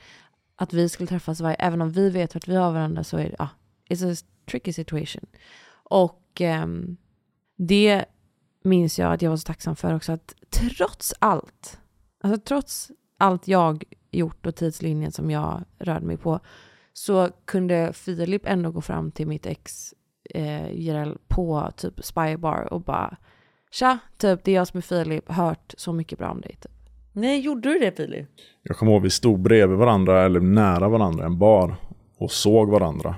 att vi skulle träffas varje, även om vi vet vart vi har varandra så är det, ja, it's a tricky situation. Och ehm, det minns jag att jag var så tacksam för också att trots allt, alltså trots allt jag gjort och tidslinjen som jag rörde mig på, så kunde Filip ändå gå fram till mitt ex eh, på typ Spybar och bara Tja, typ det är jag som är Filip, hört så mycket bra om dig. Typ. Nej, gjorde du det Filip? Jag kommer ihåg vi stod bredvid varandra eller nära varandra en bar och såg varandra.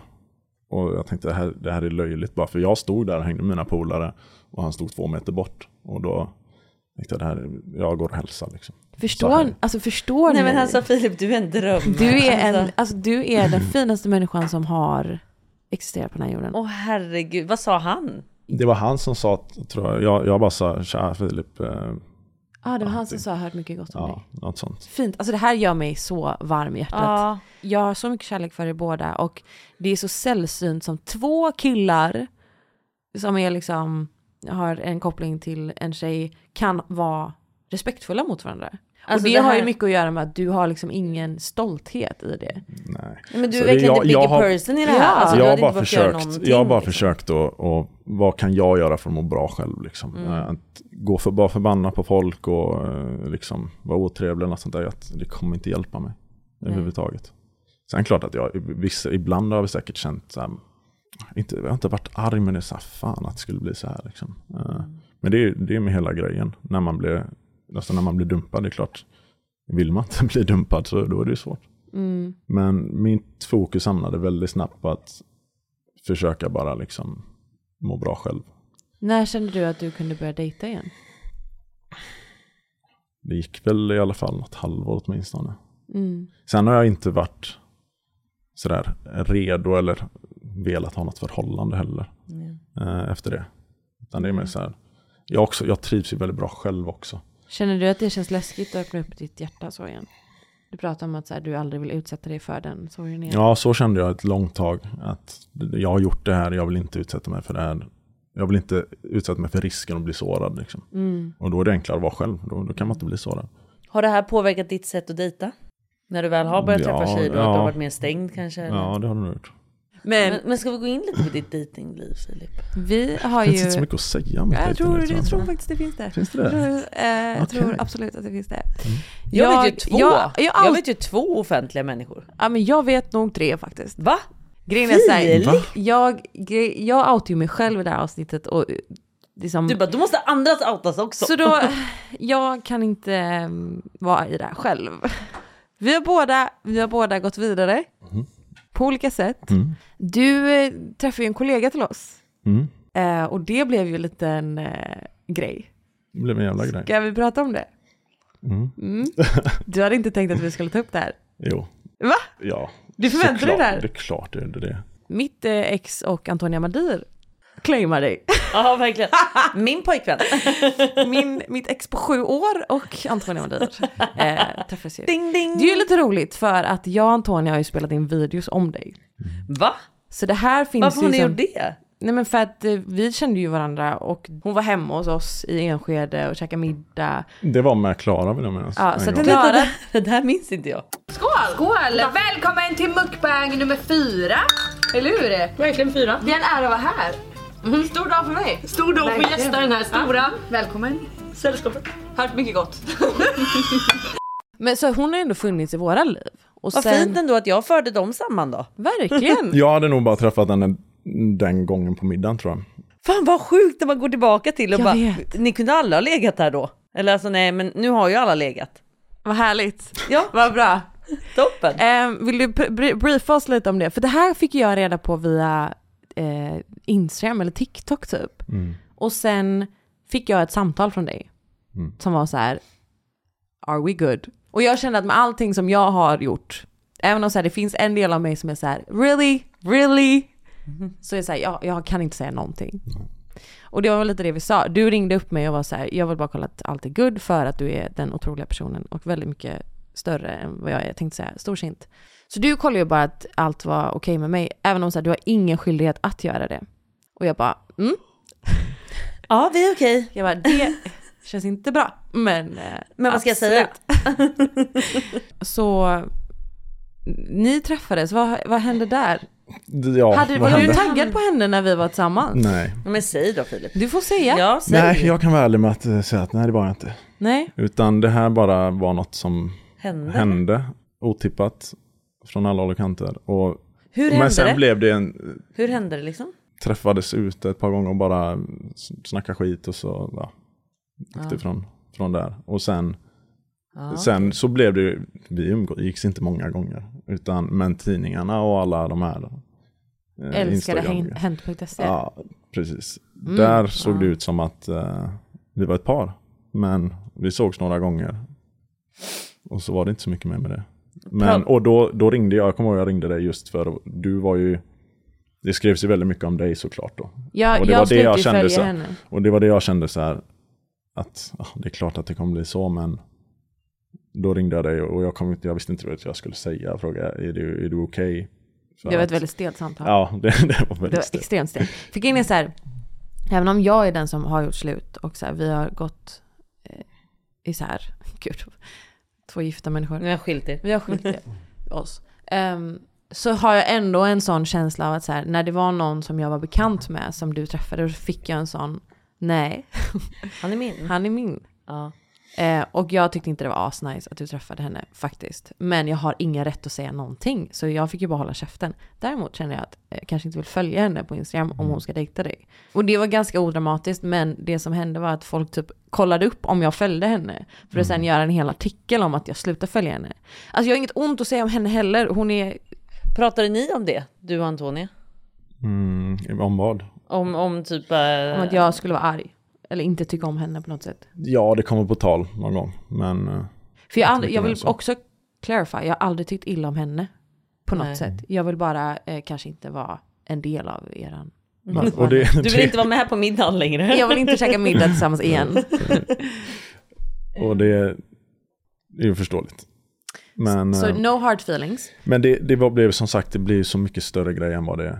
Och jag tänkte det här, det här är löjligt bara för jag stod där och hängde med mina polare och han stod två meter bort. Och då tänkte jag det här, jag går och hälsar liksom. Förstår, alltså förstår Nej ni? men alltså Filip, du är en dröm. du, är en, Alltså, alltså, du är den finaste människan som har existerat på den här jorden. Åh herregud, vad sa han? Det var han som sa, tror jag, jag, jag bara sa tja Filip. Ja, det var han som sa hört mycket gott om dig. ja, något sånt. Fint, alltså det här gör mig så varm i hjärtat. Ja. Jag har så mycket kärlek för er båda och det är så sällsynt som två killar som är liksom, har en koppling till en tjej kan vara respektfulla mot varandra. Alltså och det, det har ju här- mycket att göra med att du har liksom ingen stolthet i det. Nej. Men du är verkligen jag- the jag bigger har- person i det här. Ja. Alltså, du jag, har bara inte försökt, jag har bara liksom. försökt att, och vad kan jag göra för att må bra själv liksom. Mm. Eh, Att gå för bara förbanna på folk och eh, liksom vara otrevlig eller något sånt där. Att det kommer inte hjälpa mig Nej. överhuvudtaget. Sen klart att jag, vissa, ibland har vi säkert känt så här, inte, jag har inte varit arg men det är så här, fan att det skulle bli så här liksom. Eh, Mm. Men det är, det är med hela grejen. När man blir, alltså när man blir dumpad, det är klart. Vill man inte bli dumpad så då är det ju svårt. Mm. Men mitt fokus hamnade väldigt snabbt på att försöka bara liksom må bra själv. När kände du att du kunde börja dejta igen? Det gick väl i alla fall något halvår åtminstone. Mm. Sen har jag inte varit sådär redo eller velat ha något förhållande heller eh, efter det. Utan det är mer så här, jag, också, jag trivs ju väldigt bra själv också. Känner du att det känns läskigt att öppna upp ditt hjärta så igen? Du pratar om att så här, du aldrig vill utsätta dig för den sorgen igen. Ja, så kände jag ett långt tag. Att jag har gjort det här, jag vill inte utsätta mig för det här. Jag vill inte utsätta mig för risken att bli sårad. Liksom. Mm. Och då är det enklare att vara själv, då, då kan man inte bli sårad. Har det här påverkat ditt sätt att dejta? När du väl har börjat Ja, träffa tjejer och ja. att du har varit mer stängd kanske? eller? Ja, det har du nog gjort. Men, men, men ska vi gå in lite på ditt dejtingliv Filip? Vi har Det ju... finns inte så mycket att säga om mitt jag tror, jag tror jag. faktiskt det finns det. Finns det det? Jag, tror, eh, jag Okej. tror absolut att det finns det. Jag, vet ju två. Jag, Jag, jag, all- vet ju två offentliga människor. ja, men jag vet nog tre faktiskt. Va? Grejen är så här, Filip? Va? jag, jag outar ju mig själv i det här avsnittet och liksom, Du bara, då måste andras outas också. Så då, jag kan inte mm, vara i det här själv. Vi har båda, vi har båda gått vidare på olika sätt. Mm. Du eh, träffade ju en kollega till oss Mm. eh, och det blev ju en liten eh, grej. Det blev en jävla grej. Ska vi prata om det? Mm. Mm. Du hade inte tänkt att vi skulle ta upp det här? Jo. Va? Ja. Du förväntar dig det här? Det är klart det är det. Mitt eh, ex och Antonia Madir claimar dig. Ja verkligen. Min pojkvän. Min, mitt ex på sju år och Antonia Madir eh, träffas ju. Ding, ding. Det är ju lite roligt för att jag och Antonia har ju spelat in videos om dig. Va? Så det här finns Varför har ju ni som- gjort det? Nej men för att eh, vi kände ju varandra och hon var hemma hos oss i Enskede och käkade middag. Det var med Klara vill jag minnas. Ja, så gång. Klara, Det där minns inte jag. Skål! Skål! Välkommen till mukbang nummer fyra. Eller hur? Verkligen fyra. Det är en ära att vara här. Stor dag för mig. Stor dag för gästa den här stora. Välkommen. Sällskapet. Hört mycket gott. men så hon har ändå funnits i våra liv. Och Vad sen, fint ändå att jag förde dem samman då. Verkligen. Jag hade nog bara träffat henne den gången på middagen tror jag. Fan vad sjukt när man går tillbaka till och Jag bara, vet. ni kunde alla ha legat här då. Eller alltså nej, men nu har ju alla legat. Vad härligt. Ja, Vad bra. toppen. Eh, vill du br- br- briefa oss lite om det? För det här fick jag reda på via eh, Instagram eller TikTok typ. Mm. Och sen fick jag ett samtal från dig Mm. som var så här, are we good? Och jag kände att med allting som jag har gjort, även om så här, det finns en del av mig som är så här, really, really? Så är det så här, jag, jag kan inte säga någonting. Och det var väl lite det vi sa. Du ringde upp mig och var så här, jag vill bara kolla att allt är good för att du är den otroliga personen och väldigt mycket större än vad jag är, jag tänkte säga, storsint. Så du kollade ju bara att allt var okej med mig, även om så här, du har ingen skyldighet att göra det. Och jag bara, mm. Ja, vi är okej. Jag bara, det känns inte bra, men... eh, Men vad ska jag säga? Så ni träffades, vad, vad hände där? Ja, Hade, vad var du hände? taggad på henne när vi var tillsammans? Nej. Men säg då Filip. Du får säga. Ja, säg. Nej, jag kan vara ärlig med att eh, säga att nej det var jag inte. Nej. Utan det här bara var något som Hände. hände otippat från alla håll och kanter. Och, Hur men hände sen det? blev det en, Hur hände det liksom? träffades ute ett par gånger och bara snacka skit och så ja, gick det Ja. från, från där. Och sen, Ja, sen så blev det ju, vi umgicks inte många gånger. Utan, men tidningarna och alla de här eh, Älskade Hänt.se. Ja, precis. Mm, Där såg ja. det ut som att eh, vi var ett par. Men vi sågs några gånger. Och så var det inte så mycket mer med det. Men, och då, då ringde jag, jag kommer ihåg jag ringde dig just för du var ju Det skrevs ju väldigt mycket om dig såklart då. Ja, och det jag var det jag kände så, henne. Och det var det jag kände så här Att ja, det är klart att det kommer bli så men Då ringde jag dig och jag, kom, inte- jag visste inte vad jag skulle säga. Jag frågade är du, är du okej? För Det var ett väldigt stelt samtal. Ja, det, det var Det väldigt var stelt. extremt stelt. För grejen är så här, även om jag är den som har gjort slut och så här, vi har gått eh, isär, gud, två gifta människor. Ni har skilt er. Vi har skilt er, oss. Ehm, så har jag ändå en sån känsla av att så här, när det var någon som jag var bekant med som du träffade, då fick jag en sån, nej. Han är min. Han är min. Ja. Eh, och jag tyckte inte det var asnice att du träffade henne faktiskt. Men jag har ingen rätt att säga någonting. Så jag fick ju bara hålla käften. Däremot kände jag att jag kanske inte vill följa henne på Instagram om hon ska dejta dig. Och det var ganska odramatiskt men det som hände var att folk typ kollade upp om jag följde henne. För att sen göra en hel artikel om att jag slutade följa henne. Alltså jag har inget ont att säga om henne heller. Hon är... Pratade ni om det, du och Antonia? Mm, om vad? Om, om typ... eh, Om att jag skulle vara arg. Eller inte tycka om henne på något sätt. Ja, det kommer på tal någon gång. Men eh, För jag, aldrig, jag vill så. också clarify, jag har aldrig tyckt illa om henne. På något Nej. sätt. Jag vill bara eh, kanske inte vara en del av eran... Nej, och det- Du vill inte vara med på middagen längre? Jag vill inte käka middag tillsammans igen. Och det är ju förståeligt. Men, Så eh, no hard feelings. men det, det var- blev som sagt, det blir så mycket större grej än vad det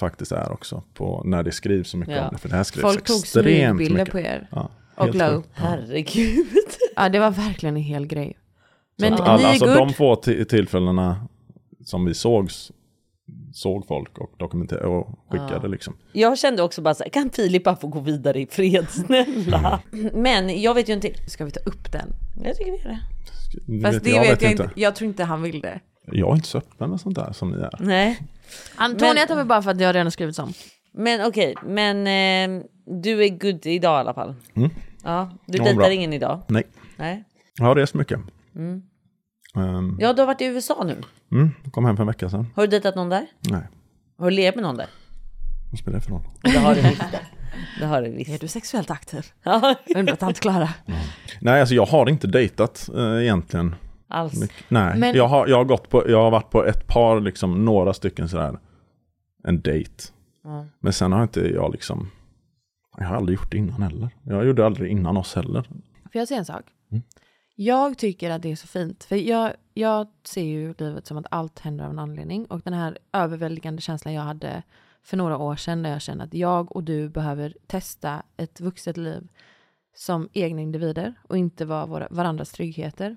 faktiskt är också. På, när det skrivs så mycket Ja. om det. För det här skrivs Folk tog smygbilder på er. Ja, och la upp. Herregud. Ja, det var verkligen en hel grej. Men att alla, alltså good. de få ti- tillfällena som vi sågs, såg folk och dokumenterade och skickade Ja. liksom. Jag kände också bara så här, kan Filip bara få gå vidare i fred, snälla? Men jag vet ju inte. Ska vi ta upp den? Jag tycker vi gör det. Fast det vet jag inte. Jag tror inte han vill det. Jag är inte så öppen med sånt där som ni är. Nej. Antonia Men- tar vi bara för att jag redan har skrivit om. Men okej, men eh, du är good idag i alla fall. Mm. Ja, du Ja, dejtar ingen idag? Nej. Nej. Jag har rest mycket. Mm. Um, Ja, du har varit i USA nu. mm, kom hem för en vecka sedan. Har du dejtat någon där? Nej, Har du levt med någon där? vad spelar det för roll? Det har du visst. Det har du visst. Är du sexuellt aktiv? Ja. Undrar tant Klara. Nej, alltså jag har inte dejtat eh, egentligen. Alls. Mycket. Nej, Men- jag, har, jag, har gått på, jag har varit på ett par, liksom några stycken sådär, en dejt. Ja. Men sen har inte jag liksom, jag har aldrig gjort det innan heller. Jag gjorde aldrig innan oss heller. Får jag säga en sak? Mm. Jag tycker att det är så fint. För jag, jag ser ju livet som att allt händer av en anledning. Och den här överväldigande känslan jag hade för några år sedan. Där jag kände att jag och du behöver testa ett vuxet liv som egna individer. Och inte vara våra, varandras tryggheter.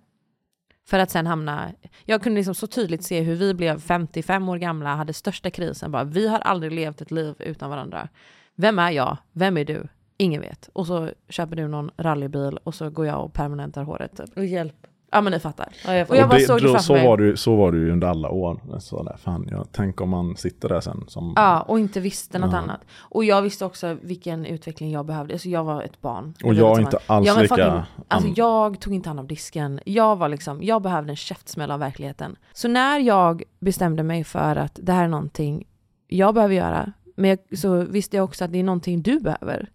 För att sen hamna... Jag kunde liksom så tydligt se hur vi blev 55 år gamla, hade största krisen. Bara, vi har aldrig levt ett liv utan varandra. Vem är jag? Vem är du? Ingen vet. Och så köper du någon rallybil och så går jag och permanentar håret. Typ. Och hjälp. Ja men ni fattar. Ja, jag och jag Och bara det, såg det så, mig. var ju- så var ju under alla år. Jag sa där, fan, jag, tänk om man sitter där sen som... Ja, och inte visste något Ja. annat. Och jag visste också vilken utveckling jag behövde. Alltså jag var ett barn. Och jag är inte alls men lika fucking- Alltså jag tog inte hand om disken. Jag var liksom, jag behövde en käftsmäll av verkligheten. Så när jag bestämde mig för att det här är någonting jag behöver göra, men jag, så visste jag också att det är någonting du behöver.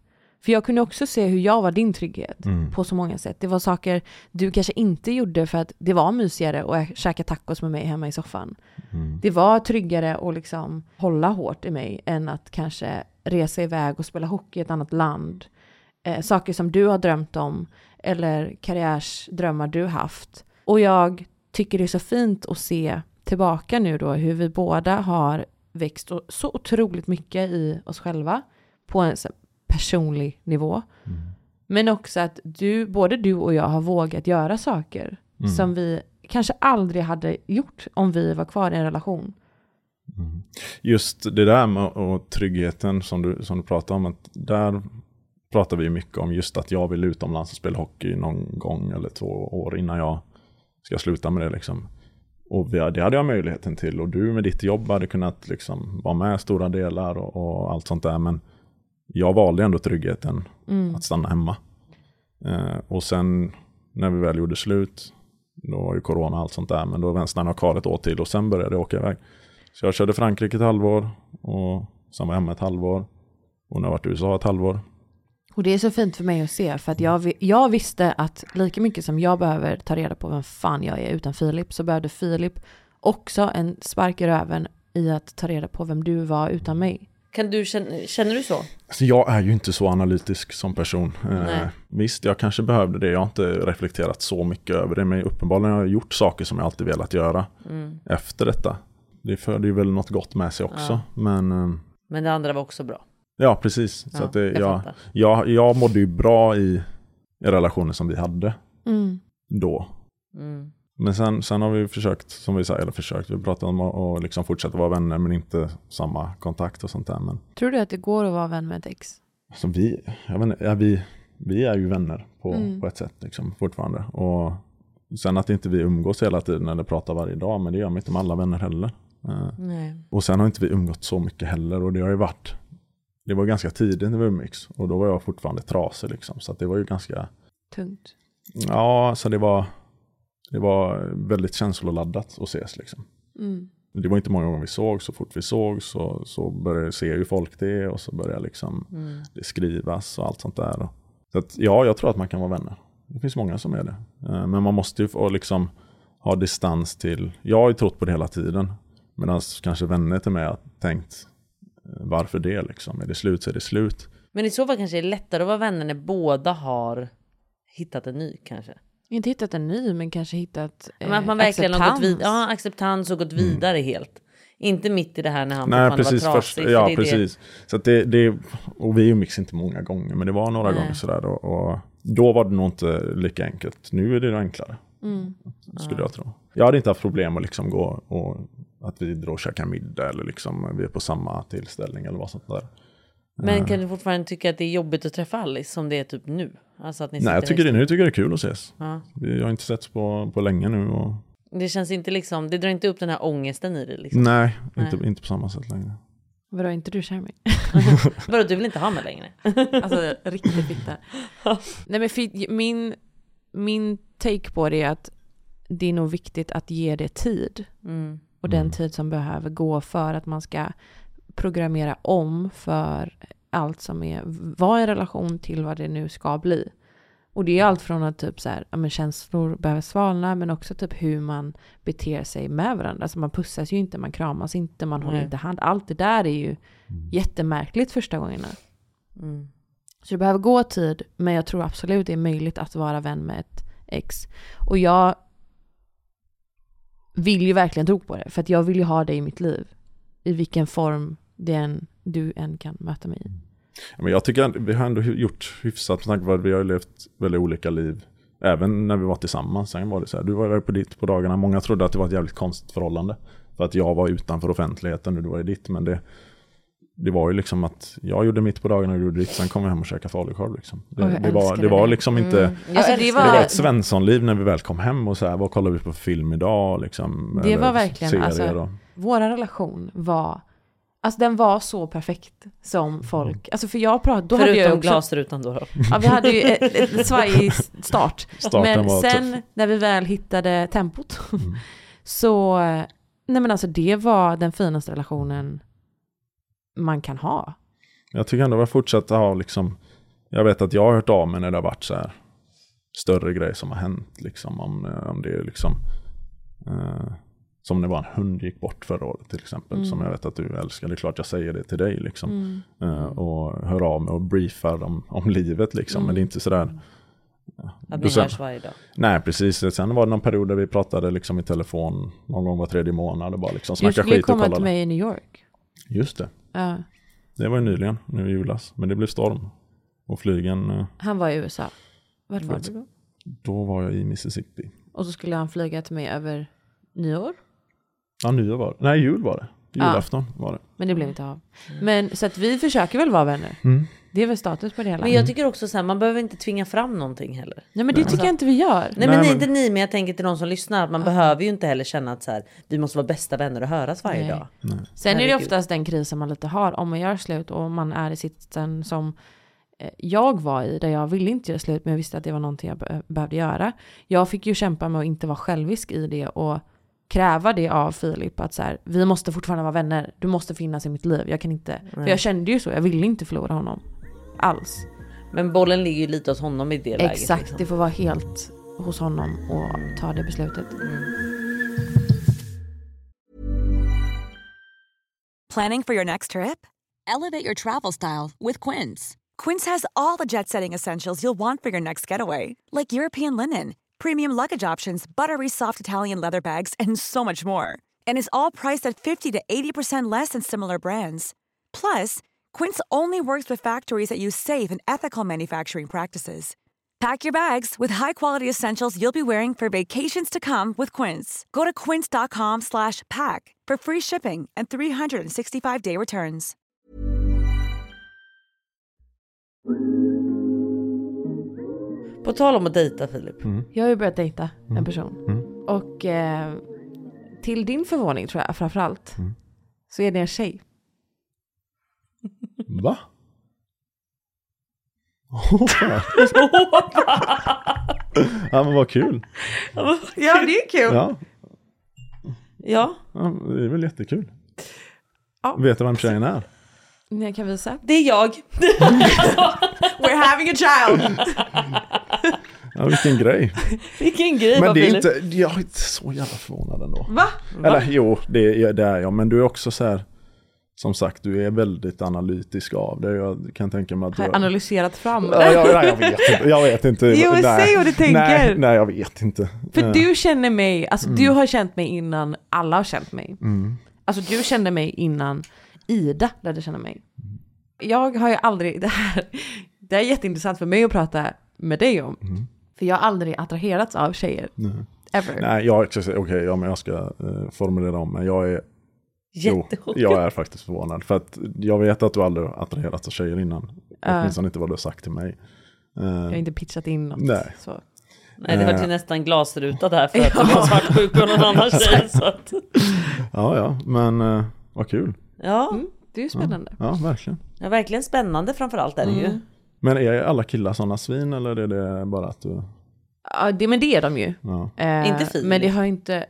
För jag kunde också se hur jag var din trygghet Mm. på så många sätt. Det var saker du kanske inte gjorde för att det var mysigare att käka tacos med mig hemma i soffan. Mm. Det var tryggare att liksom hålla hårt i mig än att kanske resa iväg och spela hockey i ett annat land. Eh, saker som du har drömt om eller karriärsdrömmar du haft. Och jag tycker det är så fint att se tillbaka nu då hur vi båda har växt så otroligt mycket i oss själva på en personlig nivå. Men också att du, både du och jag har vågat göra saker Mm. som vi kanske aldrig hade gjort om vi var kvar i en relation. Just det där med och tryggheten som du, som du pratar om, att där pratar vi mycket om just att jag vill utomlands och spela hockey någon gång eller två år innan jag ska sluta med det liksom. Och det hade jag möjligheten till och du med ditt jobb hade kunnat liksom vara med stora delar och, och allt sånt där. Men jag valde ändå tryggheten Mm. att stanna hemma. Eh, och sen när vi väl gjorde slut, då var ju corona och allt sånt där, men då jag kvar ett år till och sen började jag åka iväg. Så jag körde Frankrike ett halvår och sen var jag hemma ett halvår. Och nu har jag varit i USA ett halvår. Och det är så fint för mig att se för att jag, jag visste att lika mycket som jag behöver ta reda på vem fan jag är utan Filip så behövde Filip också en spark i röven i att ta reda på vem du var utan mig. Kan du känner du så? Alltså jag är ju inte så analytisk som person. Eh, visst, jag kanske behövde det. Jag har inte reflekterat så mycket över det. Men uppenbarligen har jag gjort saker som jag alltid velat göra Mm. efter detta. Det förde ju väl något gott med sig också. Ja. Men eh, Men det andra var också bra. ja, precis. Så Ja, att det, jag jag, jag, jag mådde ju bra i, i relationen som vi hade Mm. då. Mm. Men sen, sen har vi försökt, som vi säger, eller försökt, vi pratar om att liksom fortsätta vara vänner men inte samma kontakt och sånt där. Men Tror du att det går att vara vän med ett ex? alltså vi, jag vet inte, ja, vi, vi är ju vänner på, Mm. på ett sätt liksom, fortfarande. Och sen att inte vi umgås hela tiden eller pratar varje dag, men det gör man inte med alla vänner heller. Eh, Nej. Och sen har inte vi umgått så mycket heller och det har ju varit, det var ganska tidigt när vi umgicks och då var jag fortfarande trasig liksom. Så att det var ju ganska, Tungt. ja, så det var, det var väldigt känsloladdat att ses liksom. Mm. Det var inte många gånger vi såg, så fort vi såg så, så började se ju folk det och så började liksom Mm. det skrivas och allt sånt där. Så att, ja, jag tror att man kan vara vänner. Det finns många som är det. Eh, Men man måste ju få liksom ha distans till, jag har ju trott på det hela tiden. Medan kanske vänner till mig har tänkt, eh, varför det liksom? Är det slut så är det slut. Men i så fall kanske det är lättare att vara vänner när båda har hittat en ny kanske. Inte hittat en ny men kanske hittat eh, Men att man verkligen har gått acceptans. vid, ja, acceptans och gått vidare helt. Inte mitt i det här när han Mm. Nej, precis. var Först, trasig. för ja, det är det- precis. Så att det, det, och vi umgicks inte många gånger, men det var några Nej. gånger sådär. Och, och då var det nog inte lika enkelt. Nu är det enklare, Mm. skulle jag tro. Jag hade inte haft problem att liksom gå och att vi drar och käkar middag eller liksom vi är på samma tillställning eller vad sånt där. Men Eh, kan du fortfarande tycka att det är jobbigt att träffa Alice som det är typ nu? Alltså att ni Nej, jag tycker det, nu tycker jag det är kul att ses. Ja. Vi har inte setts på, på länge nu. Och, Det känns inte liksom, det drar inte upp den här ångesten i det liksom. nej, inte, Nej. inte på samma sätt längre. Vadå, inte du kär mig? Vadå, du vill inte ha mig längre? Alltså riktigt fitta. Nej men för, min, min take på det är att det är nog viktigt att ge det tid. Mm. Och den tid som behöver gå för att man ska programmera om för allt som är, vad en relation till vad det nu ska bli. Och det är allt från att typ så här, ja, men känslor behöver svalna men också typ hur man beter sig med varandra. Alltså man pussas ju inte, man kramas inte, man håller Nej. inte hand. Allt det där är ju jättemärkligt första gångerna. Mm. Så det behöver gå tid, men jag tror absolut det är möjligt att vara vän med ett ex. Och jag vill ju verkligen tro på det, för att jag vill ju ha det i mitt liv. I vilken form det än, du än kan möta mig i. Men jag tycker att vi har ändå gjort hyfsat med tanke på att vi har levt väldigt olika liv. Även när vi var tillsammans. Sen var det så här, du var iväg på ditt på dagarna. Många trodde att det var ett jävligt konstigt förhållande. För att jag var utanför offentligheten och du var i ditt. Men det, det var ju liksom att jag gjorde mitt på dagarna och du gjorde ditt. Sen kom vi hem och käkade falukorv liksom. Det, jag det, var, det var liksom inte... Mm. Jag Alltså, det älskar Det var- var ett Svenssonliv när vi väl kom hem och så här, vad kollar vi på för film idag liksom? Det var verkligen, alltså, vår relation var, alltså den var så perfekt som folk, alltså för jag pratade, då hade jag Förutom också, glasrutan då. då. ja vi hade ju ett, ett svajig start. Starten men var sen tuff. när vi väl hittade tempot Mm. så, nej men alltså det var den finaste relationen man kan ha. Jag tycker ändå att jag fortsätter ha liksom, jag vet att jag har hört av mig när det har varit så här större grejer som har hänt liksom om, eh, om det är liksom. Eh, Som det var en hund gick bort förra året till exempel. Mm. Som jag vet att du älskar. Det är klart jag säger det till dig liksom. Mm. Eh, och hör av mig och briefar om, om livet liksom. Men det är inte sådär. Att Då ni sen- hörs varje dag. Nej precis, sen var det någon period där vi pratade liksom i telefon någon gång var tredje månad och bara liksom Du snacka skulle skit och komma till mig i New York. Just det, Ja. det var ju nyligen, nu i julas. Men det blev storm. Och flygen, eh, Han var i USA. Vart var du då? då var jag i Mississippi. Och så skulle han flyga till mig över nyår. Ja, nyår var det. Nej, jul var det. Julafton var det. Men det blev inte av. Men så att vi försöker väl vara vänner. Mm. Det är väl status på det hela. Men jag tycker också så här, man behöver inte tvinga fram någonting heller. Nej men det tycker jag inte vi gör. Nej, men Nej, nej, men- inte ni, men jag tänker till de som lyssnar att man behöver ju inte heller känna att så här, vi måste vara bästa vänner och höras varje Nej. dag. Sen är det Herregud. oftast den krisen man lite har om man gör slut och man är i sitsen som eh, jag var i där jag ville inte göra slut men jag visste att det var någonting jag be- behövde göra. Jag fick ju kämpa med att inte vara självisk i det och kräva det av Filip att så här, vi måste fortfarande vara vänner. Du måste finnas i mitt liv. Jag kan inte, för Nej. jag kände ju så, jag ville inte förlora honom. Alls. Men bollen ligger ju lite hos honom i det läget. Exakt, liksom. det får vara helt hos honom och ta det beslutet. Planning for your next trip? Elevate your travel style with Quince. Quince has all the jet setting essentials you'll want for your next getaway, like European linen, premium luggage options, buttery soft Italian leather bags, and so much more. And is all priced at 50 to 80% less than similar brands. Plus, Quince only works with factories that use safe and ethical manufacturing practices. Pack your bags with high-quality essentials you'll be wearing for vacations to come with Quince. Go to quince.com slash pack for free shipping and 365-day returns. På tal om att dejta Filip. Jag har ju börjat dejta en Mm. person. Mm. Och eh, till din förvåning tror jag framförallt. Mm. Så är det en tjej. Va? ja men vad kul. Ja det är kul. Ja, Ja, ja, det är väl jättekul. Ja. Vet du vem tjejen är? Jag kan visa. det är jag. We're having a child. Ja, vilken grej. Vilken grej Men det är inte, jag är inte så jävla förvånad ändå. Va? Eller jo, det är, det är jag. Men du är också så här, som sagt, du är väldigt analytisk av det. Jag kan tänka mig att du Har jag analyserat fram Ja, jag, nej, jag vet inte. Jag vet inte. Jo, nej, säg vad du tänker. Nej, nej, jag vet inte. För du känner mig, alltså Mm. du har känt mig innan alla har känt mig. Mm. Alltså du kände mig innan Ida lärde känna mig. Jag har ju aldrig, det här, det är jätteintressant för mig att prata med dig om. För jag har aldrig attraherats av tjejer. Nej. Ever. Nej, jag, okej, okay, ja, men jag ska eh, formulera om mig. Jag är, jo, Jättechockad. jag är faktiskt förvånad. För att jag vet att du aldrig har attraherats av tjejer innan. Ja. Åtminstone inte vad du har sagt till mig. Eh, Jag har inte pitchat in något. Nej. Så. Nej det var Eh. ju nästan glasruta där för att du var svartsjuk och någon annan tjej. Så att... Ja, ja, men eh, vad kul. Ja, Mm, det är ju spännande. Ja, verkligen. ja, verkligen spännande framförallt är det ju. Mm. Men är alla killar sådana svin eller är det bara att du... Ja, det, men det är de ju. Ja. Eh, Inte Filip. Men det har inte,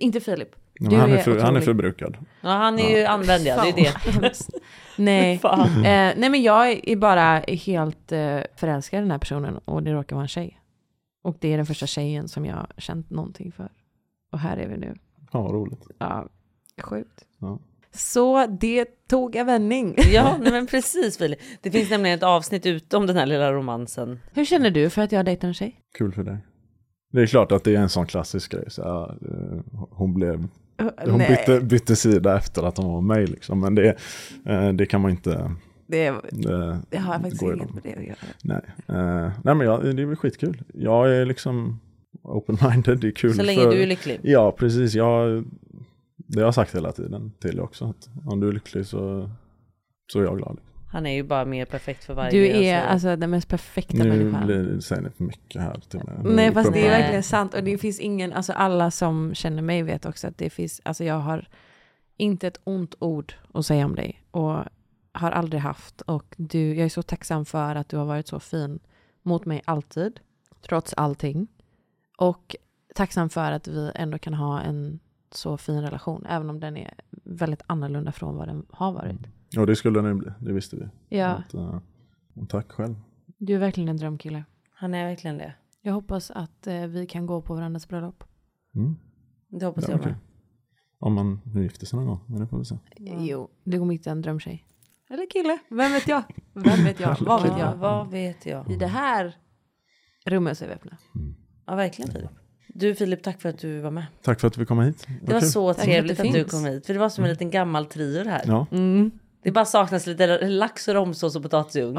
inte Filip. Men han, är för, han är förbrukad. Ja han är ju använd ja, det är det. Nej. Eh, nej men jag är bara helt eh, förälskad i den här personen och det råkar vara en tjej. Och det är den första tjejen som jag har känt någonting för. Och här är vi nu. Vad roligt. Ja, sjukt. Ja. Så det tog en vändning. Ja nej, men precis Filip. Det finns nämligen ett avsnitt ute om den här lilla romansen. Hur känner du för att jag dejtar en tjej? Kul för dig. Det är klart att det är en sån klassisk grej. Så, ja, eh, hon blev... Hon Nej. bytte, bytte sida efter att hon var med liksom. Men det, eh, det kan man inte... Det, Det, det har jag faktiskt inget med det att göra. Nej, eh, nej men jag, det är väl skitkul. Jag är liksom open-minded, det är kul. Så länge för, du är lycklig. Ja, precis. Jag, det har jag sagt hela tiden till också. Att om du är lycklig så, så är jag glad. Han är ju bara mer perfekt för varje Du är säger. alltså den mest perfekta Nu människan. blir, säger ni för mycket här till mig. Nej fast det är verkligen sant och det finns ingen, alltså alla som känner mig vet också att det finns, alltså jag har inte ett ont ord att säga om dig och har aldrig haft och du, jag är så tacksam för att du har varit så fin mot mig alltid, trots allting. Och tacksam för att vi ändå kan ha en så fin relation, även om den är väldigt annorlunda från vad den har varit. Ja, det skulle den bli. Det visste vi. Ja. Att, och tack själv. Du är verkligen en drömkille. Han är verkligen det. Jag hoppas att eh, vi kan gå på varandras bröllop. Mm. Det hoppas Ja, jag med. Om man nu gifter sig någon gång. Men det får vi se. Jo, det kommer hitta en drömtjej. Eller kille, vem vet jag? Vem vet jag? Vad vet Ja, jag? vad vet jag? I det här rummet så är vi öppna. Ja, verkligen Filip. Du Filip, tack för att du var med. Tack för att vi kom hit. Det var kul. så Tack trevligt att du det kom hit. För det var som en liten gammal trio det här. Ja. Det bara saknas lite lax och romsås och potatisugn.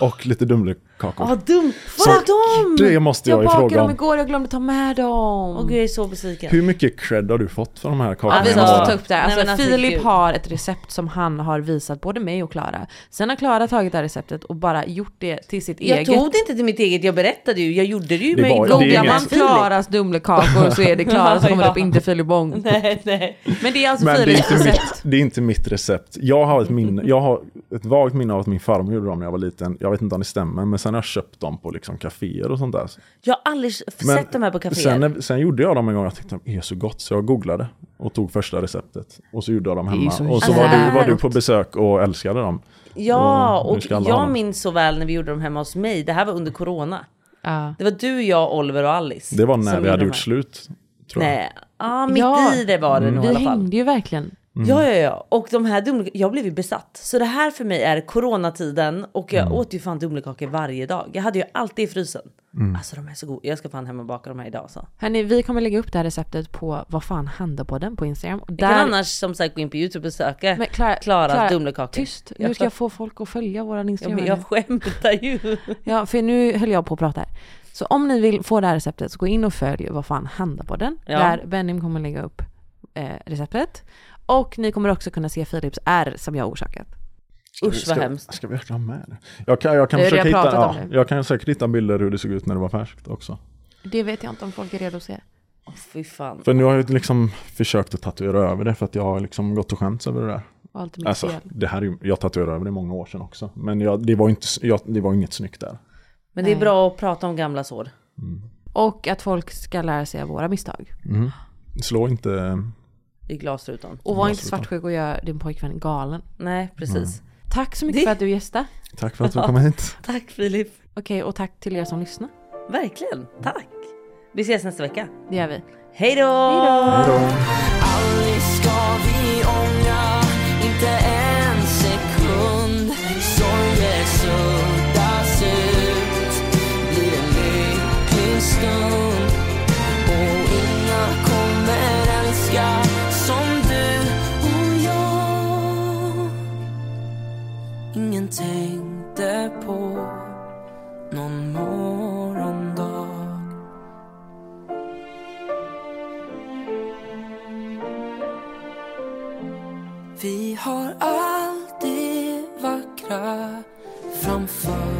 Och lite Dumlekakor. Ja, dumt. Så Var är de? Det måste Jag jag, bakade fråga dem om. igår, jag glömde ta med dem. Gud, jag är så besviken. Hur mycket cred har du fått för de här kakorna? Ja, vi Alltså- måste ta upp det. här. Nej, Alltså, alltså, Filip gud. har ett recept som han har visat både mig och Klara. Sen har Klara tagit det här receptet och bara gjort det till sitt Jag eget. tog det inte till mitt eget, jag berättade ju. Jag gjorde det ju Det med var- Googlar man. Klaras Dumlekakor så är det Klara som kommer upp, inte Filip Bång. Nej, nej. Men det är alltså Men Filips inte recept. mitt, det är inte mitt recept. Jag har ett minne, jag har ett vagt minne av att min farmor gjorde dem när jag var liten. Jag vet inte om det stämmer, men sen har jag köpt dem på liksom kaféer och sånt där. Jag har aldrig Men sett de här på kaféer. Sen, sen gjorde jag dem en gång, jag tyckte de är så gott, så jag googlade och tog första receptet. Och så gjorde jag dem hemma. så Och så var du, var du på besök och älskade dem. Ja, Och och jag dem. minns så väl när vi gjorde dem hemma hos mig. Det här var under corona. Ja. Det var du, jag, Oliver och Alice. Det var när vi hade de gjort slut. Tror jag. Nej, ja, mitt Ja, i det var det nog i Vi alla fall. hängde ju verkligen. Ja, ja, ja. Och de här dumle- jag blev ju besatt. Så det här för mig är coronatiden och jag Mm. åt ju fan dumlekakor varje dag. Jag hade ju alltid i frysen. Mm. Alltså de är så goda. Jag ska fan hem och baka de här idag så. Hörni, vi kommer lägga upp det här receptet på vad fan hände på den på Instagram. Och Jag kan annars som sagt gå in på Youtube och söka Men Klara, Klaras Klara, dumlekakor. Tyst, nu ska jag få folk att följa våran Ja, Instagram. men jag skämtar ju. Ja, för nu höll jag på att prata här. Så om ni vill få det här receptet så gå in och följ vad fan hände på den. Ja. Där Benim kommer lägga upp eh, receptet. Och ni kommer också kunna se Philips R som jag har orsakat. Ska Usch vad ska, hemskt. Ska vi verkligen ha med det? Jag kan, jag kan har försöka hitta, ja, det. jag kan säkert hitta bilder hur det såg ut när det var färskt också. Det vet jag inte om folk är redo att se. Åh, Fy fan. För nu har jag liksom försökt att tatuera över det för att jag har liksom gått och skämts över det där. Allt är mitt Alltså, fel. det här är, jag tatuerade över det många år sedan också. Men jag, det, var inte, jag, det var inget snyggt där. Men det är Nej. bra att prata om gamla sår. Och att folk ska lära sig av våra misstag. Mm. Slå inte... I glasrutan. Och var inte svartsjuk och gör din pojkvän galen. Nej, precis. Tack så mycket Det- för att du gästade. Tack för att du kom hit. Tack Filip. Okej, och tack till er som lyssnar. Verkligen. Tack. Vi ses nästa vecka. Det gör vi. Hej då! Hej då. Aldrig ska vi ångra, inte tänkte på någon morgondag. Vi har allt det vackra framför